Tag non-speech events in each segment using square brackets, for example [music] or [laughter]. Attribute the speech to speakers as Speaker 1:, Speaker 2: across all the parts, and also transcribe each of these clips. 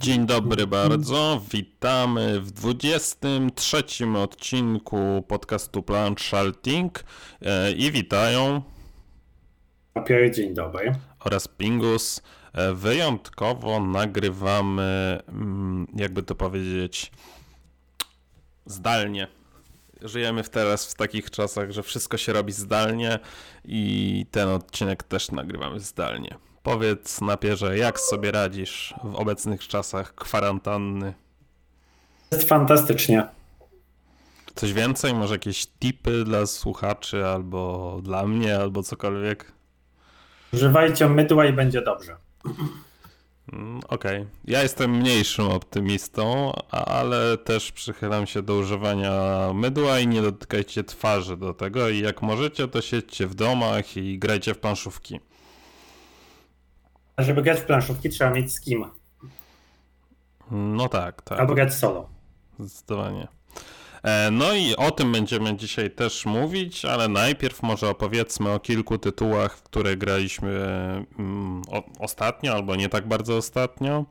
Speaker 1: Dzień dobry bardzo, witamy w 23 odcinku podcastu Planszalting e, i witają
Speaker 2: Papiery, dzień dobry.
Speaker 1: oraz Pingus. E, Wyjątkowo nagrywamy, mm, jakby to powiedzieć, zdalnie. Żyjemy teraz w takich czasach, że wszystko się robi zdalnie i ten odcinek też nagrywamy zdalnie. Powiedz napierze, jak sobie radzisz w obecnych czasach kwarantanny?
Speaker 2: Jest fantastycznie.
Speaker 1: Coś więcej? Może jakieś tipy dla słuchaczy, albo dla mnie, albo cokolwiek?
Speaker 2: Używajcie mydła i będzie dobrze.
Speaker 1: Mm, Okej. Ja jestem mniejszym optymistą, ale też przychylam się do używania mydła i nie dotykajcie twarzy do tego. I jak możecie, to siedźcie w domach i grajcie w planszówki.
Speaker 2: A żeby grać w planszówki trzeba mieć z kim.
Speaker 1: No tak, tak.
Speaker 2: Albo grać solo.
Speaker 1: Zdecydowanie. E, No i o tym będziemy dzisiaj też mówić, ale najpierw może opowiedzmy o kilku tytułach, w które graliśmy mm, ostatnio, albo nie tak bardzo ostatnio.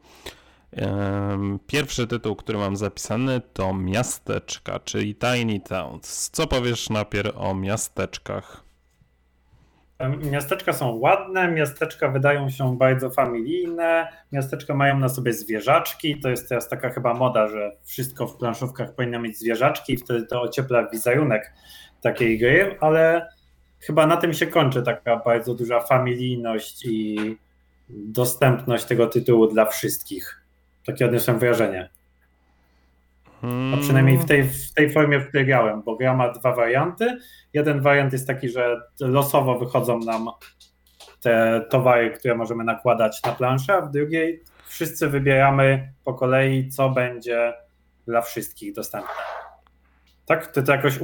Speaker 1: Em, Pierwszy tytuł, który mam zapisany to Miasteczka, czyli Tiny Towns. Co powiesz najpierw o miasteczkach?
Speaker 2: Miasteczka są ładne, miasteczka wydają się bardzo familijne, miasteczka mają na sobie zwierzaczki. To jest teraz taka chyba moda, że wszystko w planszówkach powinno mieć zwierzaczki i wtedy to ociepla wizerunek takiej gry, ale chyba na tym się kończy taka bardzo duża familijność i dostępność tego tytułu dla wszystkich. Takie odniosłem wrażenie. A przynajmniej w tej, w tej formie, w której grałem, bo gra ma dwa warianty. Jeden wariant jest taki, że losowo wychodzą nam te towary, które możemy nakładać na planszę, a w drugiej wszyscy wybieramy po kolei, co będzie dla wszystkich dostępne. Tak? Ty to jakoś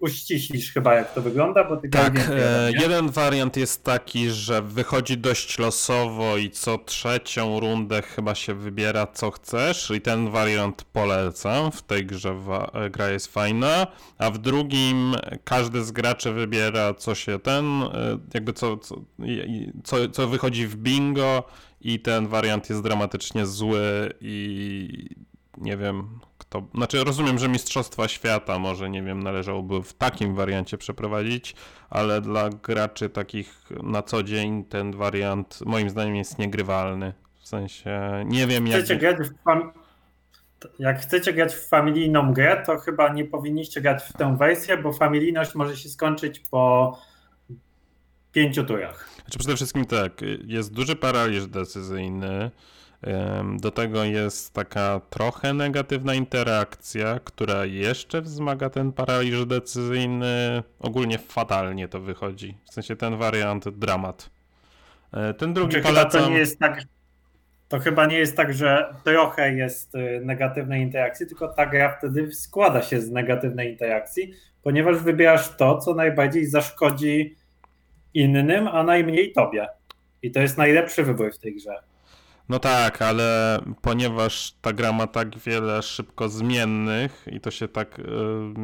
Speaker 2: uściślisz chyba, jak to wygląda, bo ty
Speaker 1: Tak,
Speaker 2: więcej
Speaker 1: e, jeden wariant jest taki, że wychodzi dość losowo i co trzecią rundę chyba się wybiera co chcesz i ten wariant polecam, w tej grze e, gra jest fajna, a w drugim każdy z graczy wybiera co się ten, e, jakby co, co, co, co wychodzi w bingo i ten wariant jest dramatycznie zły i nie wiem kto, znaczy rozumiem, że Mistrzostwa Świata może, nie wiem, należałoby w takim wariancie przeprowadzić, ale dla graczy takich na co dzień ten wariant moim zdaniem jest niegrywalny. W sensie nie wiem jak.
Speaker 2: chcecie grać w fam- jak chcecie grać w familijną grę, to chyba nie powinniście grać w tę wersję, bo familijność może się skończyć po pięciu turach.
Speaker 1: Znaczy przede wszystkim tak, jest duży paraliż decyzyjny. Do tego jest taka trochę negatywna interakcja, która jeszcze wzmaga ten paraliż decyzyjny. Ogólnie fatalnie to wychodzi. W sensie ten wariant dramat. E, Ten drugi
Speaker 2: Czy chyba to
Speaker 1: polecam.
Speaker 2: nie jest tak, to chyba nie jest tak, że trochę jest y, negatywnej interakcji, tylko ta gra wtedy składa się z negatywnej interakcji, ponieważ wybierasz to, co najbardziej zaszkodzi innym, a najmniej tobie. I to jest najlepszy wybór w tej grze.
Speaker 1: No tak, ale ponieważ ta gra ma tak wiele szybko zmiennych i to się tak y,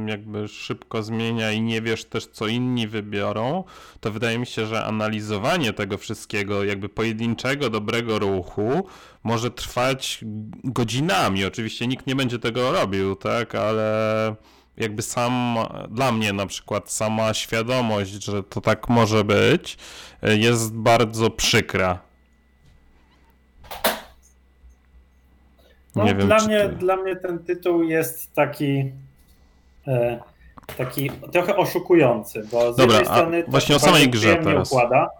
Speaker 1: jakby szybko zmienia i nie wiesz też co inni wybiorą, to wydaje mi się, że analizowanie tego wszystkiego, jakby pojedynczego dobrego ruchu może trwać godzinami. Oczywiście nikt nie będzie tego robił, tak, ale jakby sam, dla mnie na przykład sama świadomość, że to tak może być, y, jest bardzo przykra.
Speaker 2: No,
Speaker 1: Nie wiem,
Speaker 2: dla, mnie,
Speaker 1: ty-
Speaker 2: dla mnie ten tytuł jest taki e, taki trochę oszukujący, bo z
Speaker 1: Dobra,
Speaker 2: jednej strony to
Speaker 1: właśnie o samej grze teraz.
Speaker 2: układa.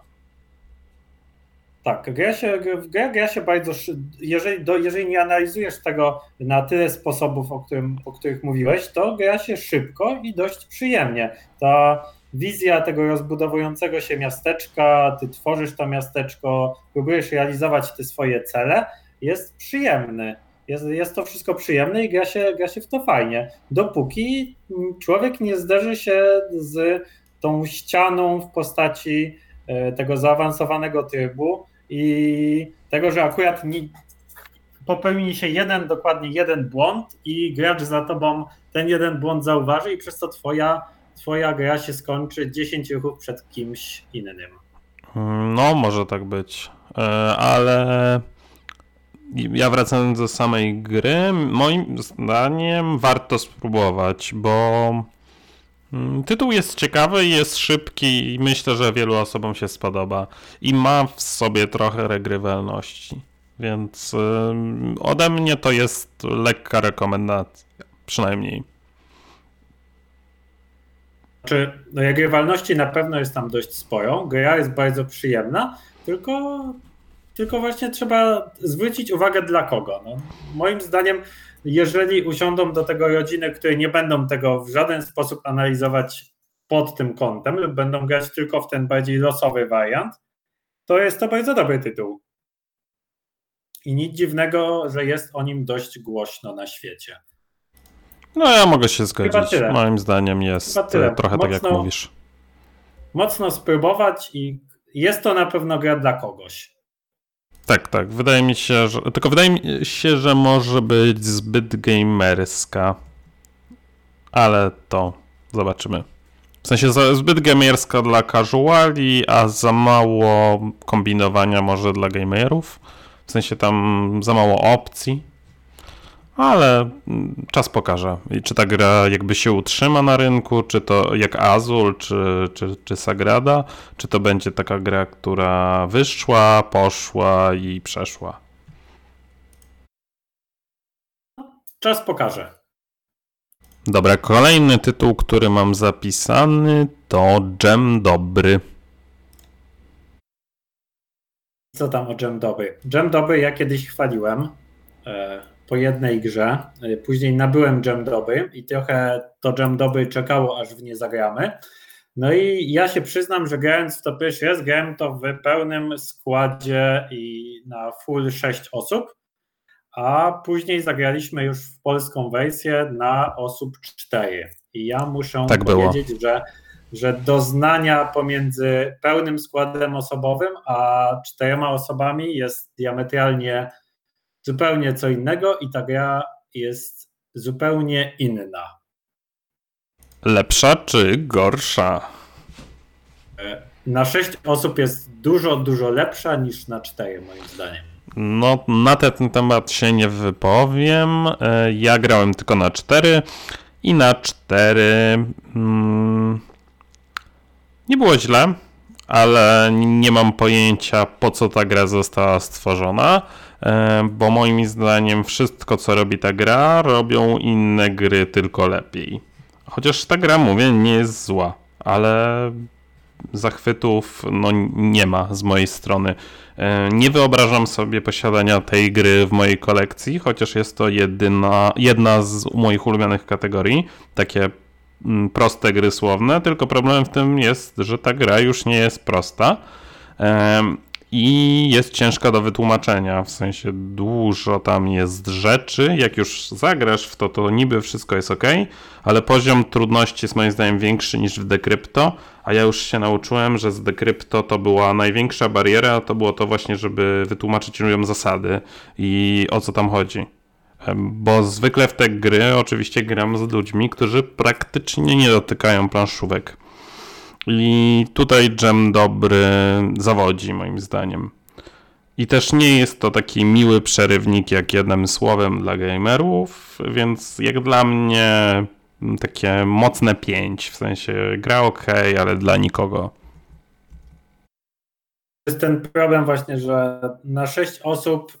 Speaker 2: Tak, gra się, w grę gra się bardzo, jeżeli, do, jeżeli nie analizujesz tego na tyle sposobów, o, którym, o których mówiłeś, to gra się szybko i dość przyjemnie. Ta wizja tego rozbudowującego się miasteczka, ty tworzysz to miasteczko, próbujesz realizować te swoje cele, jest przyjemny. Jest, jest to wszystko przyjemne i gra się, gra się w to fajnie. Dopóki człowiek nie zderzy się z tą ścianą w postaci e, tego zaawansowanego trybu i tego, że akurat nie, popełni się jeden, dokładnie jeden błąd i gracz za tobą ten jeden błąd zauważy i przez to twoja, twoja gra się skończy 10 ruchów przed kimś innym.
Speaker 1: No, może tak być. E, Ale ja wracając do samej gry, moim zdaniem warto spróbować, bo mm, tytuł jest ciekawy, jest szybki i myślę, że wielu osobom się spodoba. I ma w sobie trochę regrywalności. Więc ode mnie to jest lekka rekomendacja, przynajmniej.
Speaker 2: Czy no, regrywalności na pewno jest tam dość sporo. Gra jest bardzo przyjemna, tylko, tylko właśnie trzeba zwrócić uwagę dla kogo. No, moim zdaniem, jeżeli usiądą do tego rodziny, które nie będą tego w żaden sposób analizować pod tym kątem lub będą grać tylko w ten bardziej losowy wariant, to jest to bardzo dobry tytuł. I nic dziwnego, że jest o nim dość głośno na świecie.
Speaker 1: No ja mogę się zgodzić. Moim zdaniem jest trochę mocno, tak jak mówisz.
Speaker 2: Mocno spróbować i jest to na pewno gra dla kogoś.
Speaker 1: Tak, tak. Wydaje mi się, że. Tylko wydaje mi się, że może być zbyt gamerska. Ale to zobaczymy. W sensie zbyt gamerska dla casuali, a za mało kombinowania może dla gamerów. W sensie tam za mało opcji. Ale czas pokaże. I czy ta gra jakby się utrzyma na rynku, czy to jak Azul, czy, czy, czy Sagrada, czy to będzie taka gra, która wyszła, poszła i przeszła.
Speaker 2: Czas pokaże.
Speaker 1: Dobra, kolejny tytuł, który mam zapisany to Dżem Dobry.
Speaker 2: Co tam o Dżem Dobry? Dżem Dobry ja kiedyś chwaliłem e, po jednej grze. E, później nabyłem Dżem Dobry i trochę to Dżem Dobry czekało, aż w nie zagramy. No i ja się przyznam, że grając w to pierwszy raz, grałem to w pełnym składzie i na full 6 osób, a później zagraliśmy już w polską wersję na osób 4. I ja muszę tak powiedzieć, było. że że doznania pomiędzy pełnym składem osobowym a czterema osobami jest diametralnie zupełnie co innego i ta gra jest zupełnie inna.
Speaker 1: Lepsza czy gorsza?
Speaker 2: E, na sześć osób jest dużo, dużo lepsza niż na cztery, moim zdaniem.
Speaker 1: No, na ten temat się nie wypowiem. E, ja grałem tylko na cztery i na cztery. Mm, nie było źle, ale nie mam pojęcia po co ta gra została stworzona, bo moim zdaniem wszystko co robi ta gra robią inne gry tylko lepiej. Chociaż ta gra, mówię, nie jest zła, ale zachwytów no, nie ma z mojej strony. E, nie wyobrażam sobie posiadania tej gry w mojej kolekcji, chociaż jest to jedyna, jedna z moich ulubionych kategorii. Takie Mm, proste gry słowne, tylko problem w tym jest, że ta gra już nie jest prosta i jest ciężka do wytłumaczenia, w sensie dużo tam jest rzeczy, jak już zagrasz w to, to niby wszystko jest ok, ale poziom trudności jest moim zdaniem większy niż w Decrypto, a ja już się nauczyłem, że z Decrypto to była największa bariera, to było to właśnie, żeby wytłumaczyć ludziom zasady i o co tam chodzi. Bo zwykle w te gry oczywiście gram z ludźmi, którzy praktycznie nie dotykają planszówek. I tutaj Jam dobry zawodzi, moim zdaniem. I też nie jest to taki miły przerywnik, jak jednym słowem dla gamerów, więc jak dla mnie takie mocne 5, w sensie gra ok, ale dla nikogo
Speaker 2: jest ten problem właśnie, że na 6 osób,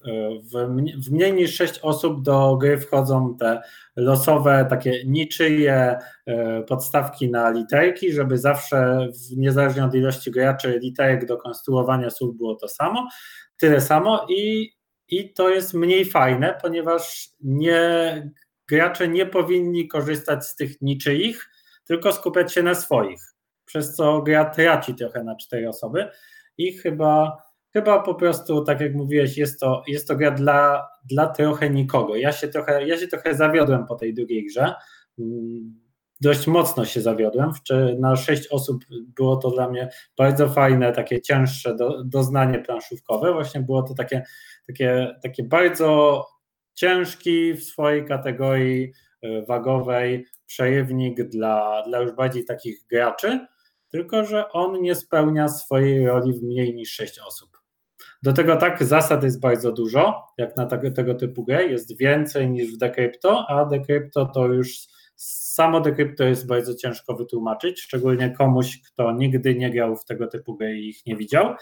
Speaker 2: w, w mniej niż 6 osób do gry wchodzą te losowe, takie niczyje e, podstawki na literki, żeby zawsze, niezależnie od ilości graczy, literek do konstruowania słów było to samo, tyle samo i, i to jest mniej fajne, ponieważ nie, gracze nie powinni korzystać z tych niczyich, tylko skupiać się na swoich, przez co gra traci trochę na cztery osoby i chyba, chyba po prostu, tak jak mówiłeś, jest to, jest to gra dla, dla trochę nikogo. Ja się trochę, ja się trochę zawiodłem po tej drugiej grze. Mm, dość mocno się zawiodłem. Na sześć osób było to dla mnie bardzo fajne, takie cięższe do, doznanie planszówkowe. Właśnie było to takie, takie, takie bardzo ciężki w swojej kategorii y, wagowej przejewnik dla, dla już bardziej takich graczy tylko że on nie spełnia swojej roli w mniej niż 6 osób. Do tego tak, zasad jest bardzo dużo, jak na tego, tego typu grę, jest więcej niż w Decrypto, a Decrypto to już samo Decrypto jest bardzo ciężko wytłumaczyć, szczególnie komuś, kto nigdy nie grał w tego typu gry i ich nie widział,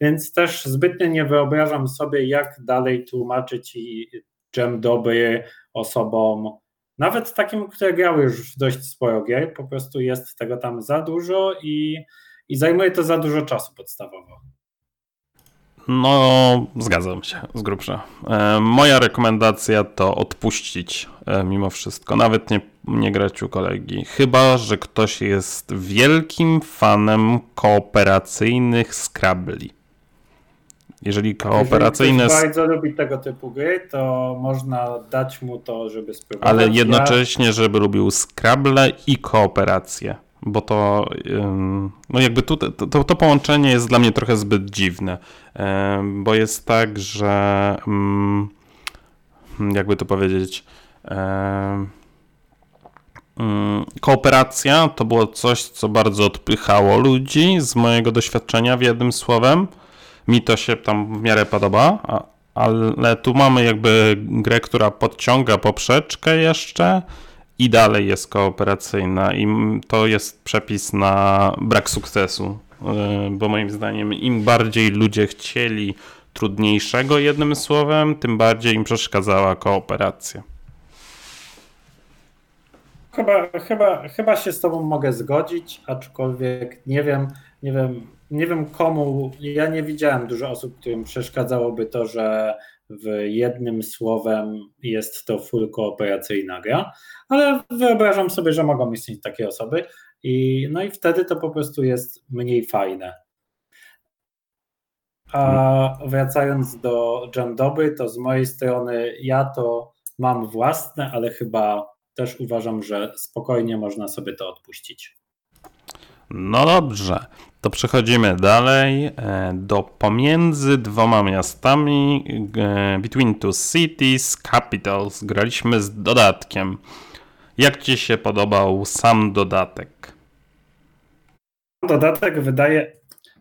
Speaker 2: więc też zbytnio nie wyobrażam sobie, jak dalej tłumaczyć i dżem dobry osobom, nawet takim, które grały już w dość sporo gier, po prostu jest tego tam za dużo i, i zajmuje to za dużo czasu podstawowo.
Speaker 1: No, zgadzam się z grubsza. E, moja rekomendacja to odpuścić e, mimo wszystko, nawet nie, nie grać u kolegi. Chyba, że ktoś jest wielkim fanem kooperacyjnych Scrabble. Jeżeli kooperacyjne.
Speaker 2: Jeżeli bardzo lubi tego typu gry, to można dać mu to, żeby spróbować.
Speaker 1: Ale jednocześnie, żeby lubił Scrabble i kooperację. Bo to, no jakby tu, to, to, połączenie jest dla mnie trochę zbyt dziwne. Bo jest tak, że jakby to powiedzieć. Kooperacja to było coś, co bardzo odpychało ludzi z mojego doświadczenia w jednym słowem mi to się tam w miarę podoba, ale tu mamy jakby grę, która podciąga poprzeczkę jeszcze i dalej jest kooperacyjna i to jest przepis na brak sukcesu, y, bo moim zdaniem im bardziej ludzie chcieli trudniejszego jednym słowem, tym bardziej im przeszkadzała kooperacja.
Speaker 2: Chyba, chyba, chyba się z tobą mogę zgodzić, aczkolwiek nie wiem, nie wiem, nie wiem komu, ja nie widziałem dużo osób, którym przeszkadzałoby to, że w jednym słowem jest to full kooperacyjna gra, ale wyobrażam sobie, że mogą istnieć takie osoby i no i wtedy to po prostu jest mniej fajne. A wracając do Jamdoby, to z mojej strony ja to mam własne, ale chyba też uważam, że spokojnie można sobie to odpuścić.
Speaker 1: No dobrze, to przechodzimy dalej e, do pomiędzy dwoma miastami, e, Between Two Cities, Capitals. Graliśmy z dodatkiem. Jak Ci się podobał sam dodatek?
Speaker 2: Dodatek wydaje.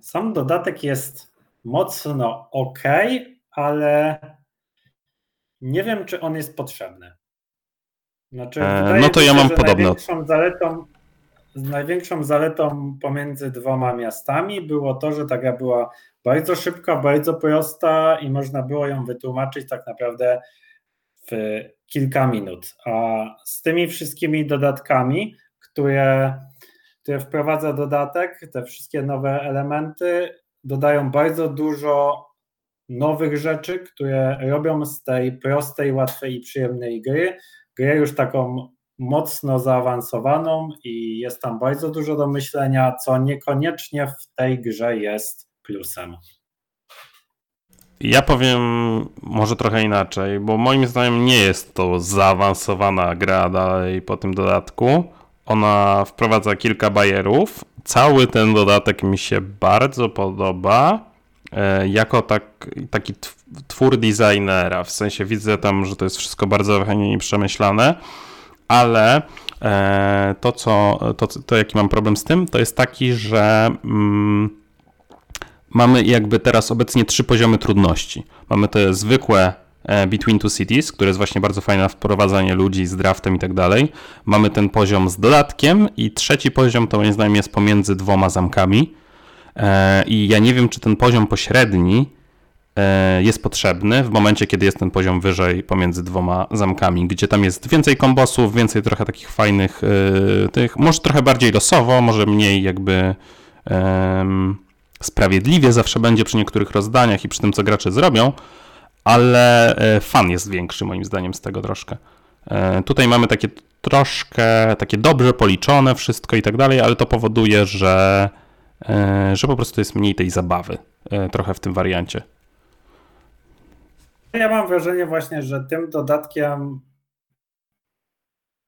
Speaker 2: Sam dodatek jest mocno ok, ale nie wiem, czy on jest potrzebny.
Speaker 1: Znaczy, e, no to ja mam podobno.
Speaker 2: Największą zaletą, największą zaletą pomiędzy dwoma miastami było to, że ta gra była bardzo szybka, bardzo prosta i można było ją wytłumaczyć tak naprawdę w kilka minut. A z tymi wszystkimi dodatkami, które, które wprowadza dodatek, te wszystkie nowe elementy dodają bardzo dużo nowych rzeczy, które robią z tej prostej, łatwej i przyjemnej gry grę już taką mocno zaawansowaną i jest tam bardzo dużo do myślenia, co niekoniecznie w tej grze jest plusem.
Speaker 1: Ja powiem może trochę inaczej, bo moim zdaniem nie jest to zaawansowana gra dalej po tym dodatku. Ona wprowadza kilka bajerów. Cały ten dodatek mi się bardzo podoba. E, jako tak, taki twór designera, w sensie widzę tam, że to jest wszystko bardzo i przemyślane ale e, to, co, to, to, jaki mam problem z tym, to jest taki, że mm, mamy jakby teraz obecnie trzy poziomy trudności. Mamy te zwykłe e, Between Two Cities, które jest właśnie bardzo fajne na wprowadzanie ludzi z draftem i tak dalej. Mamy ten poziom z dodatkiem i trzeci poziom to moim zdaniem jest pomiędzy dwoma zamkami. E, I ja nie wiem, czy ten poziom pośredni E, jest potrzebny w momencie, kiedy jest ten poziom wyżej pomiędzy dwoma zamkami, gdzie tam jest więcej kombosów, więcej trochę takich fajnych tych, może trochę bardziej losowo, może mniej jakby um, sprawiedliwie zawsze będzie przy niektórych rozdaniach i przy tym, co gracze zrobią, ale e, fan jest większy moim zdaniem z tego troszkę. Tutaj mamy takie troszkę, takie dobrze policzone wszystko i tak dalej, ale to powoduje, że, że po prostu jest mniej tej zabawy trochę w tym wariancie.
Speaker 2: Ja mam wrażenie właśnie, że tym dodatkiem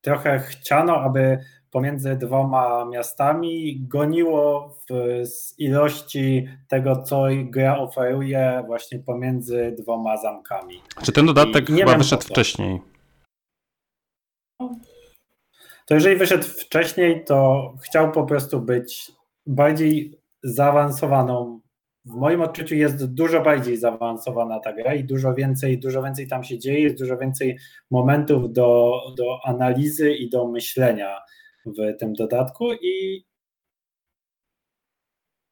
Speaker 2: trochę chciano, aby pomiędzy dwoma miastami goniło w, z ilości tego, co gra oferuje właśnie pomiędzy dwoma zamkami.
Speaker 1: Czy ten dodatek I chyba wyszedł wcześniej?
Speaker 2: To jeżeli wyszedł wcześniej, to chciał po prostu być bardziej zaawansowaną w moim odczuciu jest dużo bardziej zaawansowana ta gra i dużo więcej, dużo więcej tam się dzieje, jest dużo więcej momentów do, do analizy i do myślenia w tym dodatku i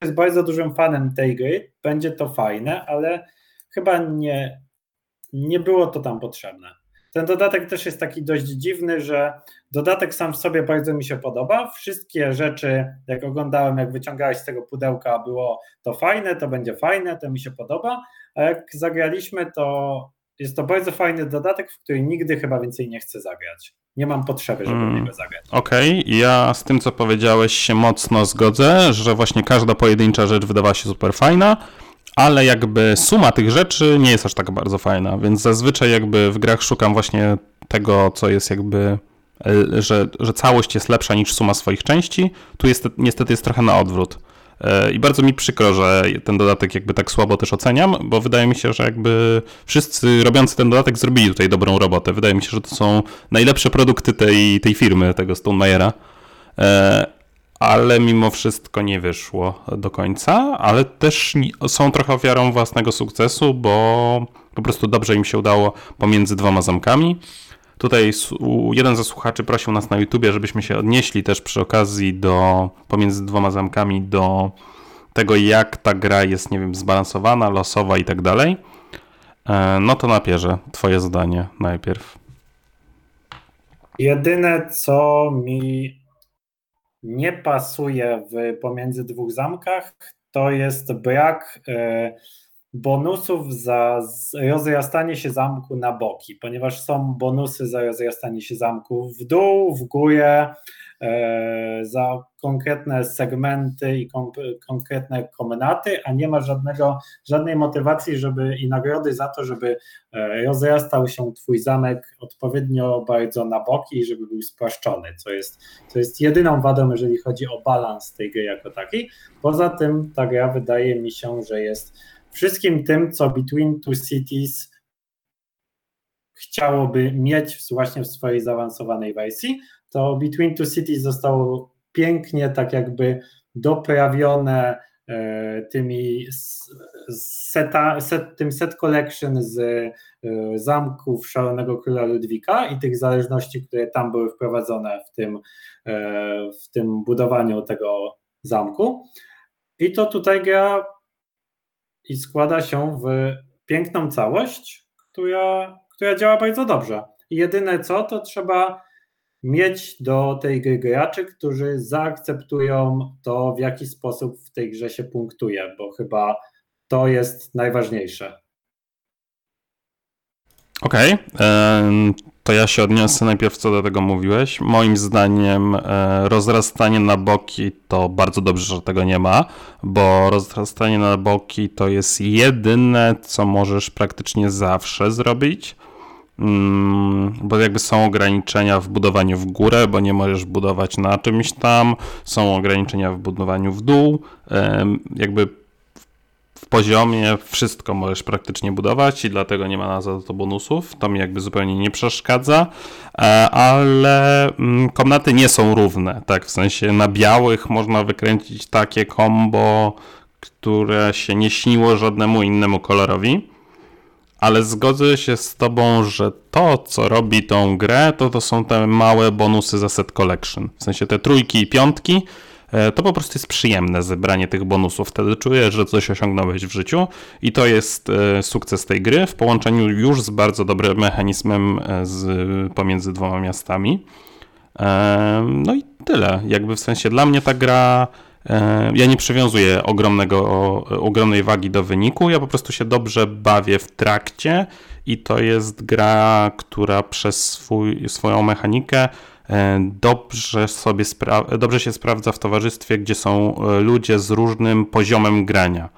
Speaker 2: jest bardzo dużym fanem tej gry, będzie to fajne, ale chyba nie, nie było to tam potrzebne. Ten dodatek też jest taki dość dziwny, że dodatek sam w sobie bardzo mi się podoba. Wszystkie rzeczy, jak oglądałem, jak wyciągałeś z tego pudełka, było to fajne, to będzie fajne, to mi się podoba. A jak zagraliśmy, to jest to bardzo fajny dodatek, w który nigdy chyba więcej nie chcę zagrać. Nie mam potrzeby, żeby mm. niego zagrać.
Speaker 1: Okej, okay. ja z tym, co powiedziałeś, się mocno zgodzę, że właśnie każda pojedyncza rzecz wydawała się super fajna ale jakby suma tych rzeczy nie jest aż tak bardzo fajna, więc zazwyczaj jakby w grach szukam właśnie tego, co jest jakby, że, że całość jest lepsza niż suma swoich części. Tu jest, niestety jest trochę na odwrót. E, I bardzo mi przykro, że ten dodatek jakby tak słabo też oceniam, bo wydaje mi się, że jakby wszyscy robiący ten dodatek zrobili tutaj dobrą robotę. Wydaje mi się, że to są najlepsze produkty tej, tej firmy, tego Stonemajera. E, ale mimo wszystko nie wyszło do końca, ale też są trochę ofiarą własnego sukcesu, bo po prostu dobrze im się udało pomiędzy dwoma zamkami. Tutaj jeden ze słuchaczy prosił nas na YouTubie, żebyśmy się odnieśli też przy okazji do pomiędzy dwoma zamkami do tego, jak ta gra jest, nie wiem, zbalansowana, losowa i tak dalej. E, no to napierze, twoje zdanie najpierw.
Speaker 2: Jedyne, co mi nie pasuje w pomiędzy dwóch zamkach, to jest brak e, bonusów za rozrastanie się zamku na boki, ponieważ są bonusy za rozrastanie się zamku w dół, w górę, E, za konkretne segmenty i konkretne komnaty, a nie ma żadnego, żadnej motywacji żeby i nagrody za to, żeby e, rozrastał się Twój zamek odpowiednio bardzo na boki i żeby był spłaszczony, co jest, co jest jedyną wadą, jeżeli chodzi o balans tej gry jako takiej. Poza tym ta gra wydaje mi się, że jest wszystkim tym, co Between Two Cities chciałoby mieć właśnie w swojej zaawansowanej wersji, to Between Two Cities zostało pięknie tak jakby doprawione e, tymi seta, set, tym set collection z e, zamków Szalonego Króla Ludwika i tych zależności, które tam były wprowadzone w tym, e, w tym budowaniu tego zamku. I to tutaj gra i składa się w piękną całość, która, która działa bardzo dobrze. Jedyne co, to trzeba mieć do tej gry graczy, którzy zaakceptują to, w jaki sposób w tej grze się punktuje, bo chyba to jest najważniejsze.
Speaker 1: Okej, okay. To ja się odniosę najpierw, co do tego mówiłeś. Moim zdaniem e, rozrastanie na boki to bardzo dobrze, że tego nie ma, bo rozrastanie na boki to jest jedyne, co możesz praktycznie zawsze zrobić. Mm, bo jakby są ograniczenia w budowaniu w górę, bo nie możesz budować na czymś tam, są ograniczenia w budowaniu w dół, jakby poziomie wszystko możesz praktycznie budować i dlatego nie ma za to bonusów, to mi jakby zupełnie nie przeszkadza, e, ale mm, komnaty nie są równe, tak, w sensie na białych można wykręcić takie combo, które się nie śniło żadnemu innemu kolorowi, ale zgodzę się z tobą, że to, co robi tą grę, to to są te małe bonusy za set collection. W sensie te trójki i piątki, to po prostu jest przyjemne zebranie tych bonusów. Wtedy czujesz, że coś osiągnąłeś w życiu i to jest e, sukces tej gry w połączeniu już z bardzo dobrym mechanizmem e, z, pomiędzy dwoma miastami. No i tyle. Jakby w sensie dla mnie ta gra E, ja nie przywiązuję ogromnego, ogromnej wagi do wyniku, ja po prostu się dobrze bawię w trakcie i to jest gra, która przez swój, swoją mechanikę e, dobrze, sobie dobrze się sprawdza w towarzystwie, gdzie są e, ludzie z różnym poziomem grania.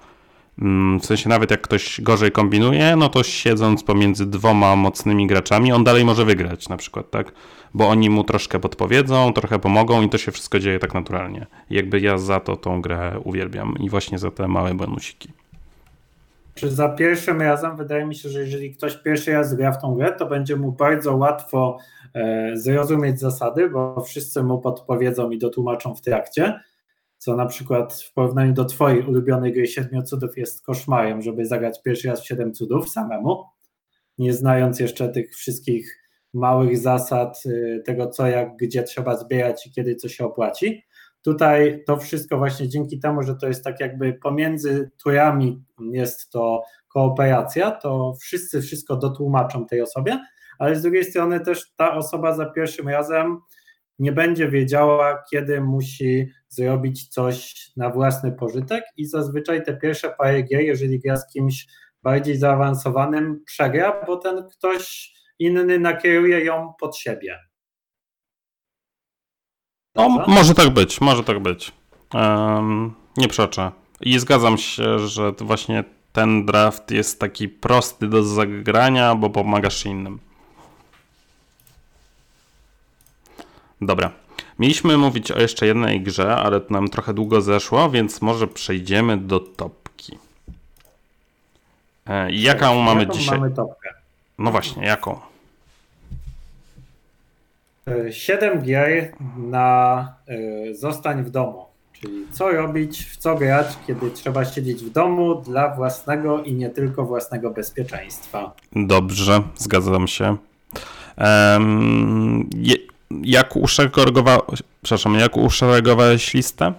Speaker 1: Mm, w sensie nawet jak ktoś gorzej kombinuje, no to siedząc pomiędzy dwoma mocnymi graczami, on dalej może wygrać na przykład, tak? Bo oni mu troszkę podpowiedzą, trochę pomogą i to się wszystko dzieje tak naturalnie. Jakby ja za to tą grę uwielbiam i właśnie za te małe bonusiki.
Speaker 2: Czy za pierwszym razem wydaje mi się, że jeżeli ktoś pierwszy raz gra w tą grę, to będzie mu bardzo łatwo e, zrozumieć zasady, bo wszyscy mu podpowiedzą i dotłumaczą w trakcie co na przykład w porównaniu do twojej ulubionej gry Siedmiu Cudów jest koszmarem, żeby zagrać pierwszy raz Siedem Cudów samemu, nie znając jeszcze tych wszystkich małych zasad y, tego, co, jak, gdzie trzeba zbierać i kiedy co się opłaci. Tutaj to wszystko właśnie dzięki temu, że to jest tak jakby pomiędzy turami jest to kooperacja, to wszyscy wszystko dotłumaczą tej osobie, ale z drugiej strony też ta osoba za pierwszym razem nie będzie wiedziała, kiedy musi zrobić coś na własny pożytek i zazwyczaj te pierwsze parę gier, jeżeli gra z kimś bardziej zaawansowanym, przegra, bo ten ktoś inny nakieruje ją pod siebie.
Speaker 1: No, może tak być, może tak być. Um, nie przeczę. I zgadzam się, że właśnie ten draft jest taki prosty do zagrania, bo pomagasz innym. Dobra. Mieliśmy mówić o jeszcze jednej grze, ale to nam trochę długo zeszło, więc może przejdziemy do topki. E, jaką mamy
Speaker 2: jaką
Speaker 1: dzisiaj?
Speaker 2: mamy topkę?
Speaker 1: No właśnie, jaką?
Speaker 2: 7 gier na y, zostań w domu. Czyli co robić, w co grać, kiedy trzeba siedzieć w domu dla własnego i nie tylko własnego bezpieczeństwa.
Speaker 1: Dobrze, zgadzam się. Um, je, jak, uszeregowa... Przepraszam, jak uszeregowałeś listę?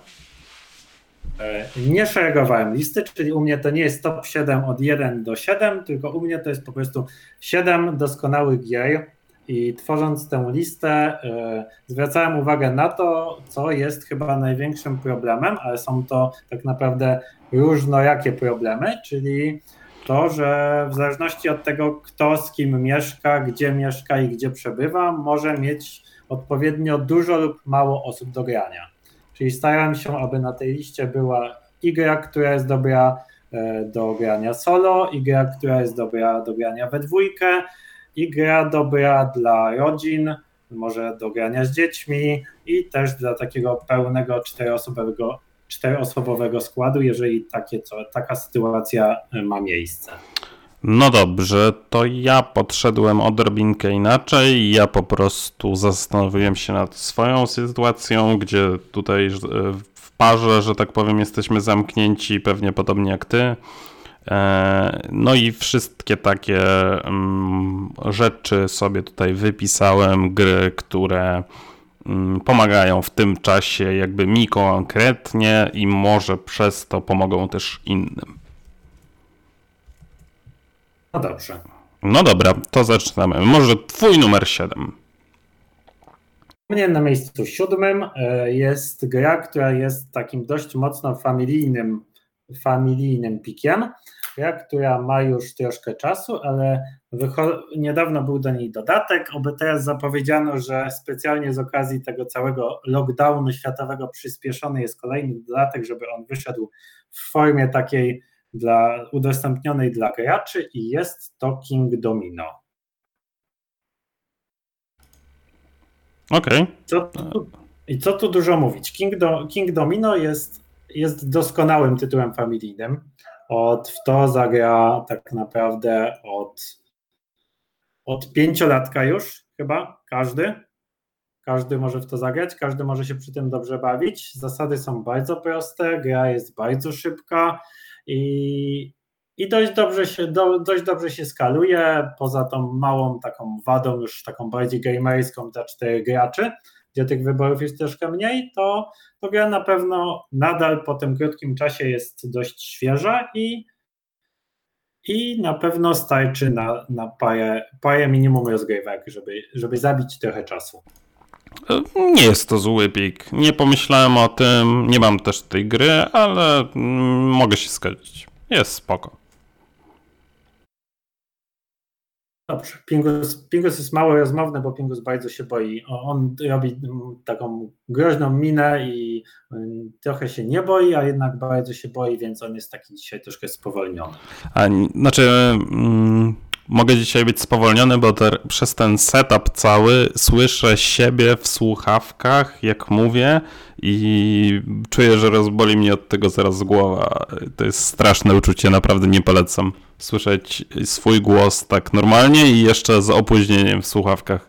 Speaker 2: Nie szeregowałem listy, czyli u mnie to nie jest top 7 od 1 do 7, tylko u mnie to jest po prostu 7 doskonałych gier, i tworząc tę listę, y, zwracałem uwagę na to, co jest chyba największym problemem, ale są to tak naprawdę różnojakie problemy, czyli to, że w zależności od tego, kto z kim mieszka, gdzie mieszka i gdzie przebywa, może mieć odpowiednio dużo lub mało osób do grania. Czyli staram się, aby na tej liście była i gra, która jest dobra e, do grania solo, i gra, która jest dobra do grania we dwójkę, i gra dobra dla rodzin, może do grania z dziećmi i też dla takiego pełnego czteroosobowego, czteroosobowego składu, jeżeli takie, co, taka sytuacja ma miejsce.
Speaker 1: No dobrze, to ja podszedłem odrobinkę inaczej. Ja po prostu zastanowiłem się nad swoją sytuacją, gdzie tutaj e, w parze, że tak powiem, jesteśmy zamknięci, pewnie podobnie jak ty. E, no i wszystkie takie mm, rzeczy sobie tutaj wypisałem, gry, które mm, pomagają w tym czasie jakby mi konkretnie i może przez to pomogą też innym.
Speaker 2: No dobrze.
Speaker 1: No dobra, to zaczynamy. Może twój numer 7.
Speaker 2: U mnie na miejscu siódmym e, jest gra, która jest takim dość mocno familijnym, familijnym pikiem gra, która ma już troszkę czasu, ale niedawno był do niej dodatek, oby teraz zapowiedziano, że specjalnie z okazji tego całego lockdownu światowego przyspieszony jest kolejny dodatek, żeby on wyszedł w formie takiej dla, udostępnionej dla graczy i jest to King Domino.
Speaker 1: Okej.
Speaker 2: Okay. I co tu dużo mówić? King, Do, King Domino jest, jest doskonałym tytułem familijnym od w to zagra tak naprawdę od, od pięciolatka już chyba, każdy. Każdy może w to zagrać, każdy może się przy tym dobrze bawić. Zasady są bardzo proste, gra jest bardzo szybka i, i dość, dobrze się, do, dość dobrze się skaluje. Poza tą małą taką wadą, już taką bardziej gamerską dla czterech graczy, gdzie tych wyborów jest troszkę mniej, to, to gra na pewno nadal po tym krótkim czasie jest dość świeża i, i na pewno starczy na, na parę, parę minimum rozgrywek, żeby, żeby zabić trochę czasu.
Speaker 1: Nie jest to zły pik. Nie pomyślałem o tym, nie mam też tej gry, ale mm, mogę się zgodzić. Jest spoko.
Speaker 2: Dobrze. Pingus, Pingus jest mało rozmowny, bo Pingus bardzo się boi. On robi taką groźną minę i mm, trochę się nie boi, a jednak bardzo się boi, więc on jest taki dzisiaj troszkę spowolniony.
Speaker 1: A, znaczy, mm, mogę dzisiaj być spowolniony, bo te, przez ten setup cały słyszę siebie w słuchawkach, jak mówię i czuję, że rozboli mnie od tego zaraz głowa. To jest straszne uczucie, naprawdę nie polecam słyszeć swój głos tak normalnie i jeszcze z opóźnieniem w słuchawkach.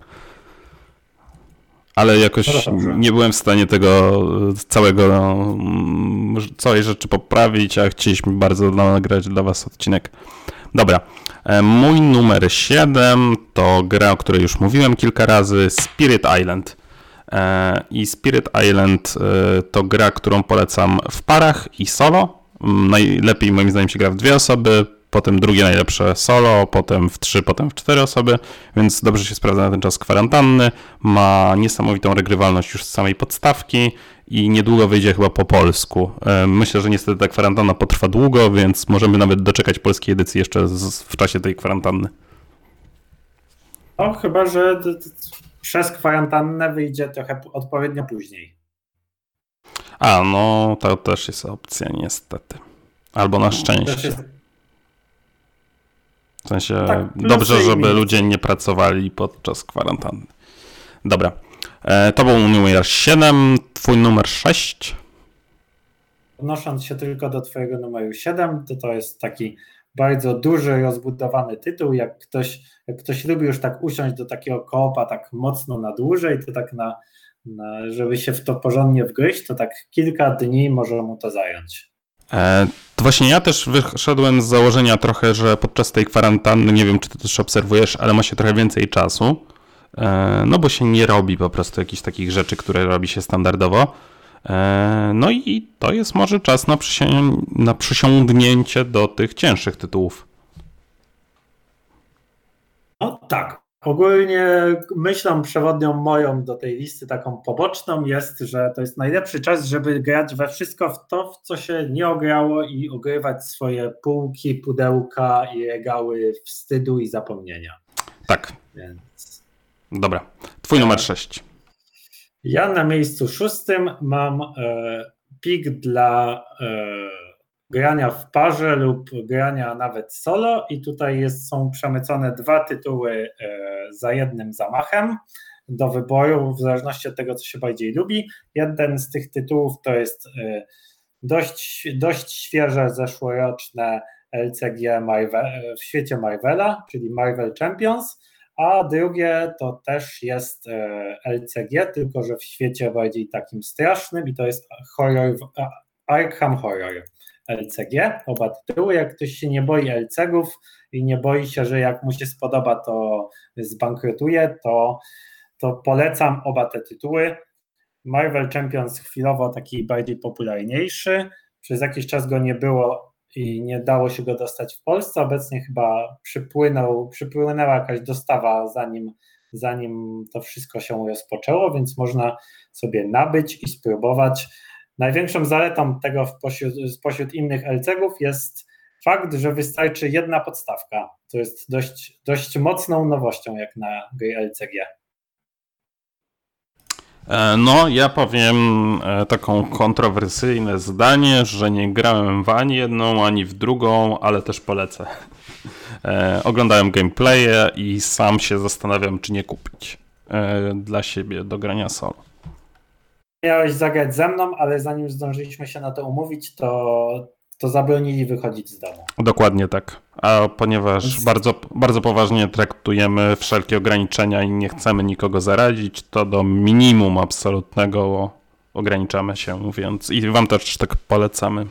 Speaker 1: ale jakoś
Speaker 2: No
Speaker 1: nie byłem w stanie tego e, całego, mm, całej rzeczy poprawić, a chcieliśmy bardzo nagrać dla was odcinek. Dobra, e, mój numer 7 to gra, o której już mówiłem kilka razy, Spirit Island. E, I Spirit Island e, to gra, którą polecam w parach i solo. Mm, Najlepiej moim zdaniem się gra w dwie osoby, potem drugie najlepsze solo, potem w trzy, potem w cztery osoby, więc dobrze się sprawdza na ten czas kwarantanny. Ma niesamowitą regrywalność już z samej podstawki i niedługo wyjdzie chyba po polsku. E, Myślę, że niestety ta kwarantanna potrwa długo, więc możemy nawet doczekać polskiej edycji jeszcze z, w czasie tej kwarantanny.
Speaker 2: No, chyba, że przez kwarantannę wyjdzie trochę odpowiednio później.
Speaker 1: A, no to też jest opcja niestety. Albo na szczęście. W sensie
Speaker 2: Tak,
Speaker 1: dobrze, żeby ludzie nie pracowali podczas kwarantanny. Dobra. E, to był numer 7, twój numer 6.
Speaker 2: odnosząc się tylko do Twojego numeru 7, to to jest taki bardzo duży, rozbudowany tytuł. Jak ktoś, jak ktoś lubi już tak usiąść do takiego koopa tak mocno na dłużej, to tak na, na żeby się w to porządnie wgryźć, to tak kilka dni może mu to zająć.
Speaker 1: E, to właśnie ja też wyszedłem z założenia trochę, że podczas tej kwarantanny, nie wiem czy ty też obserwujesz, ale ma się trochę więcej czasu. E, no bo się nie robi po prostu jakichś takich rzeczy, które robi się standardowo. E, no i to jest może czas na, przysię- na przysiągnięcie do tych cięższych tytułów.
Speaker 2: No tak. Ogólnie myślą przewodnią moją do tej listy taką poboczną jest, że to jest najlepszy czas, żeby grać we wszystko w to, w co się nie ograło i ogrywać swoje półki, pudełka i regały wstydu i zapomnienia.
Speaker 1: Tak,
Speaker 2: Więc
Speaker 1: dobra. Twój numer 6.
Speaker 2: ja na miejscu szóstym mam e, pik dla e, grania w parze lub grania nawet solo i tutaj jest, są przemycone dwa tytuły e, za jednym zamachem do wyboru w zależności od tego, co się bardziej lubi. Jeden z tych tytułów to jest e, dość, dość świeże, zeszłoroczne LCG Marvel, w świecie Marvela, czyli Marvel Champions, a drugie to też jest e, LCG, tylko że w świecie bardziej takim strasznym i to jest horror, Arkham Horror LCG, oba tytuły. Jak ktoś się nie boi LCG-ów i nie boi się, że jak mu się spodoba, to zbankrutuje, to, to polecam oba te tytuły. Marvel Champions chwilowo taki bardziej popularniejszy, przez jakiś czas go nie było i nie dało się go dostać w Polsce. Obecnie chyba przypłynął, przypłynęła jakaś dostawa, zanim, zanim to wszystko się rozpoczęło, więc można sobie nabyć i spróbować. Największą zaletą tego w pośród, spośród innych LCG-ów jest fakt, że wystarczy jedna podstawka. To jest dość, dość mocną nowością jak na gry LCG.
Speaker 1: E, No, ja powiem e, taką kontrowersyjne zdanie, że nie grałem w ani jedną, ani w drugą, ale też polecę. E, Oglądałem gameplaye i sam się zastanawiam, czy nie kupić dla siebie do grania solo.
Speaker 2: Miałeś zagrać ze mną, ale zanim zdążyliśmy się na to umówić, to, to zabronili wychodzić z domu.
Speaker 1: Dokładnie tak. A ponieważ bardzo, bardzo poważnie traktujemy wszelkie ograniczenia i nie chcemy nikogo zarazić, to do minimum absolutnego ograniczamy się, więc i wam też tak polecamy.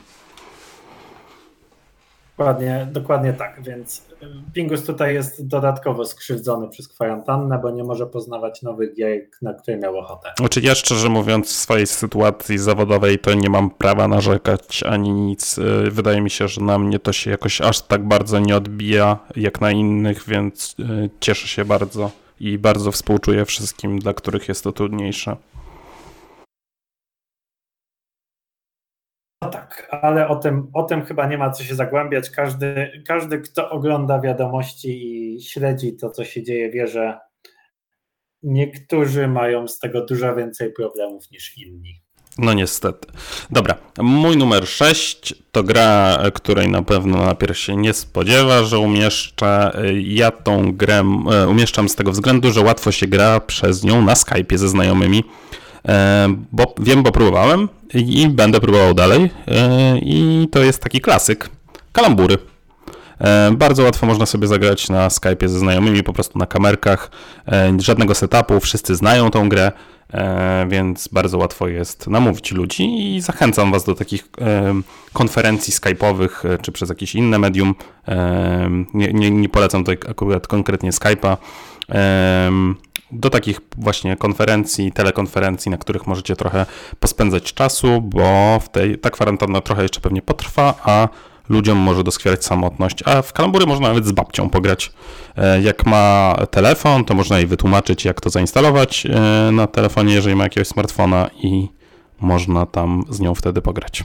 Speaker 2: Dokładnie, dokładnie tak, więc y, Pingus tutaj jest dodatkowo skrzywdzony przez kwarantannę, bo nie może poznawać nowych gier, na które miał ochotę.
Speaker 1: Znaczy ja szczerze mówiąc w swojej sytuacji zawodowej to nie mam prawa narzekać ani nic. Y, Wydaje mi się, że na mnie to się jakoś aż tak bardzo nie odbija jak na innych, więc y, cieszę się bardzo i bardzo współczuję wszystkim, dla których jest to trudniejsze.
Speaker 2: No tak, ale o tym, o tym chyba nie ma co się zagłębiać. Każdy, każdy, kto ogląda wiadomości i śledzi to, co się dzieje, wie, że niektórzy mają z tego dużo więcej problemów niż inni.
Speaker 1: No niestety. Dobra, mój numer 6 to gra, której na pewno najpierw się nie spodziewa, że umieszczę. E, Ja tą grę e, umieszczam z tego względu, że łatwo się gra przez nią na Skype'ie ze znajomymi. E, Bo wiem, bo próbowałem i będę próbował dalej. E, I to jest taki klasyk. Kalambury. E, Bardzo łatwo można sobie zagrać na Skype'ie ze znajomymi, po prostu na kamerkach. E, Żadnego setupu, wszyscy znają tą grę. e, więc bardzo łatwo jest namówić ludzi i zachęcam Was do takich e, konferencji skype'owych czy przez jakieś inne medium. Nie, nie, nie polecam tutaj akurat konkretnie Skype'a do takich właśnie konferencji, telekonferencji, na których możecie trochę pospędzać czasu, bo w tej, ta kwarantanna trochę jeszcze pewnie potrwa, a ludziom może doskwierać samotność, a w kalambury można nawet z babcią pograć. E, jak ma telefon, to można jej wytłumaczyć, jak to zainstalować e, na telefonie, jeżeli ma jakiegoś smartfona i można tam z nią wtedy pograć.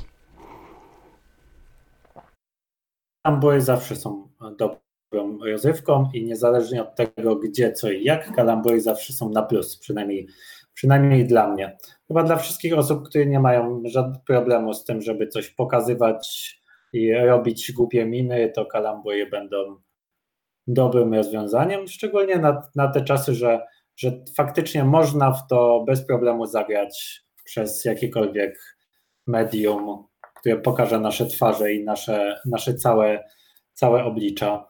Speaker 2: Kalambury zawsze są dobre rozrywką i niezależnie od tego, gdzie, co i jak, kalambury zawsze są na plus, przynajmniej, przynajmniej dla mnie. Chyba dla wszystkich osób, które nie mają żadnego problemu z tym, żeby coś pokazywać i robić głupie miny, to kalambury będą dobrym rozwiązaniem, szczególnie na, na te czasy, że, że faktycznie można w to bez problemu zagrać przez jakiekolwiek medium, które pokaże nasze twarze i nasze, nasze całe, całe oblicza.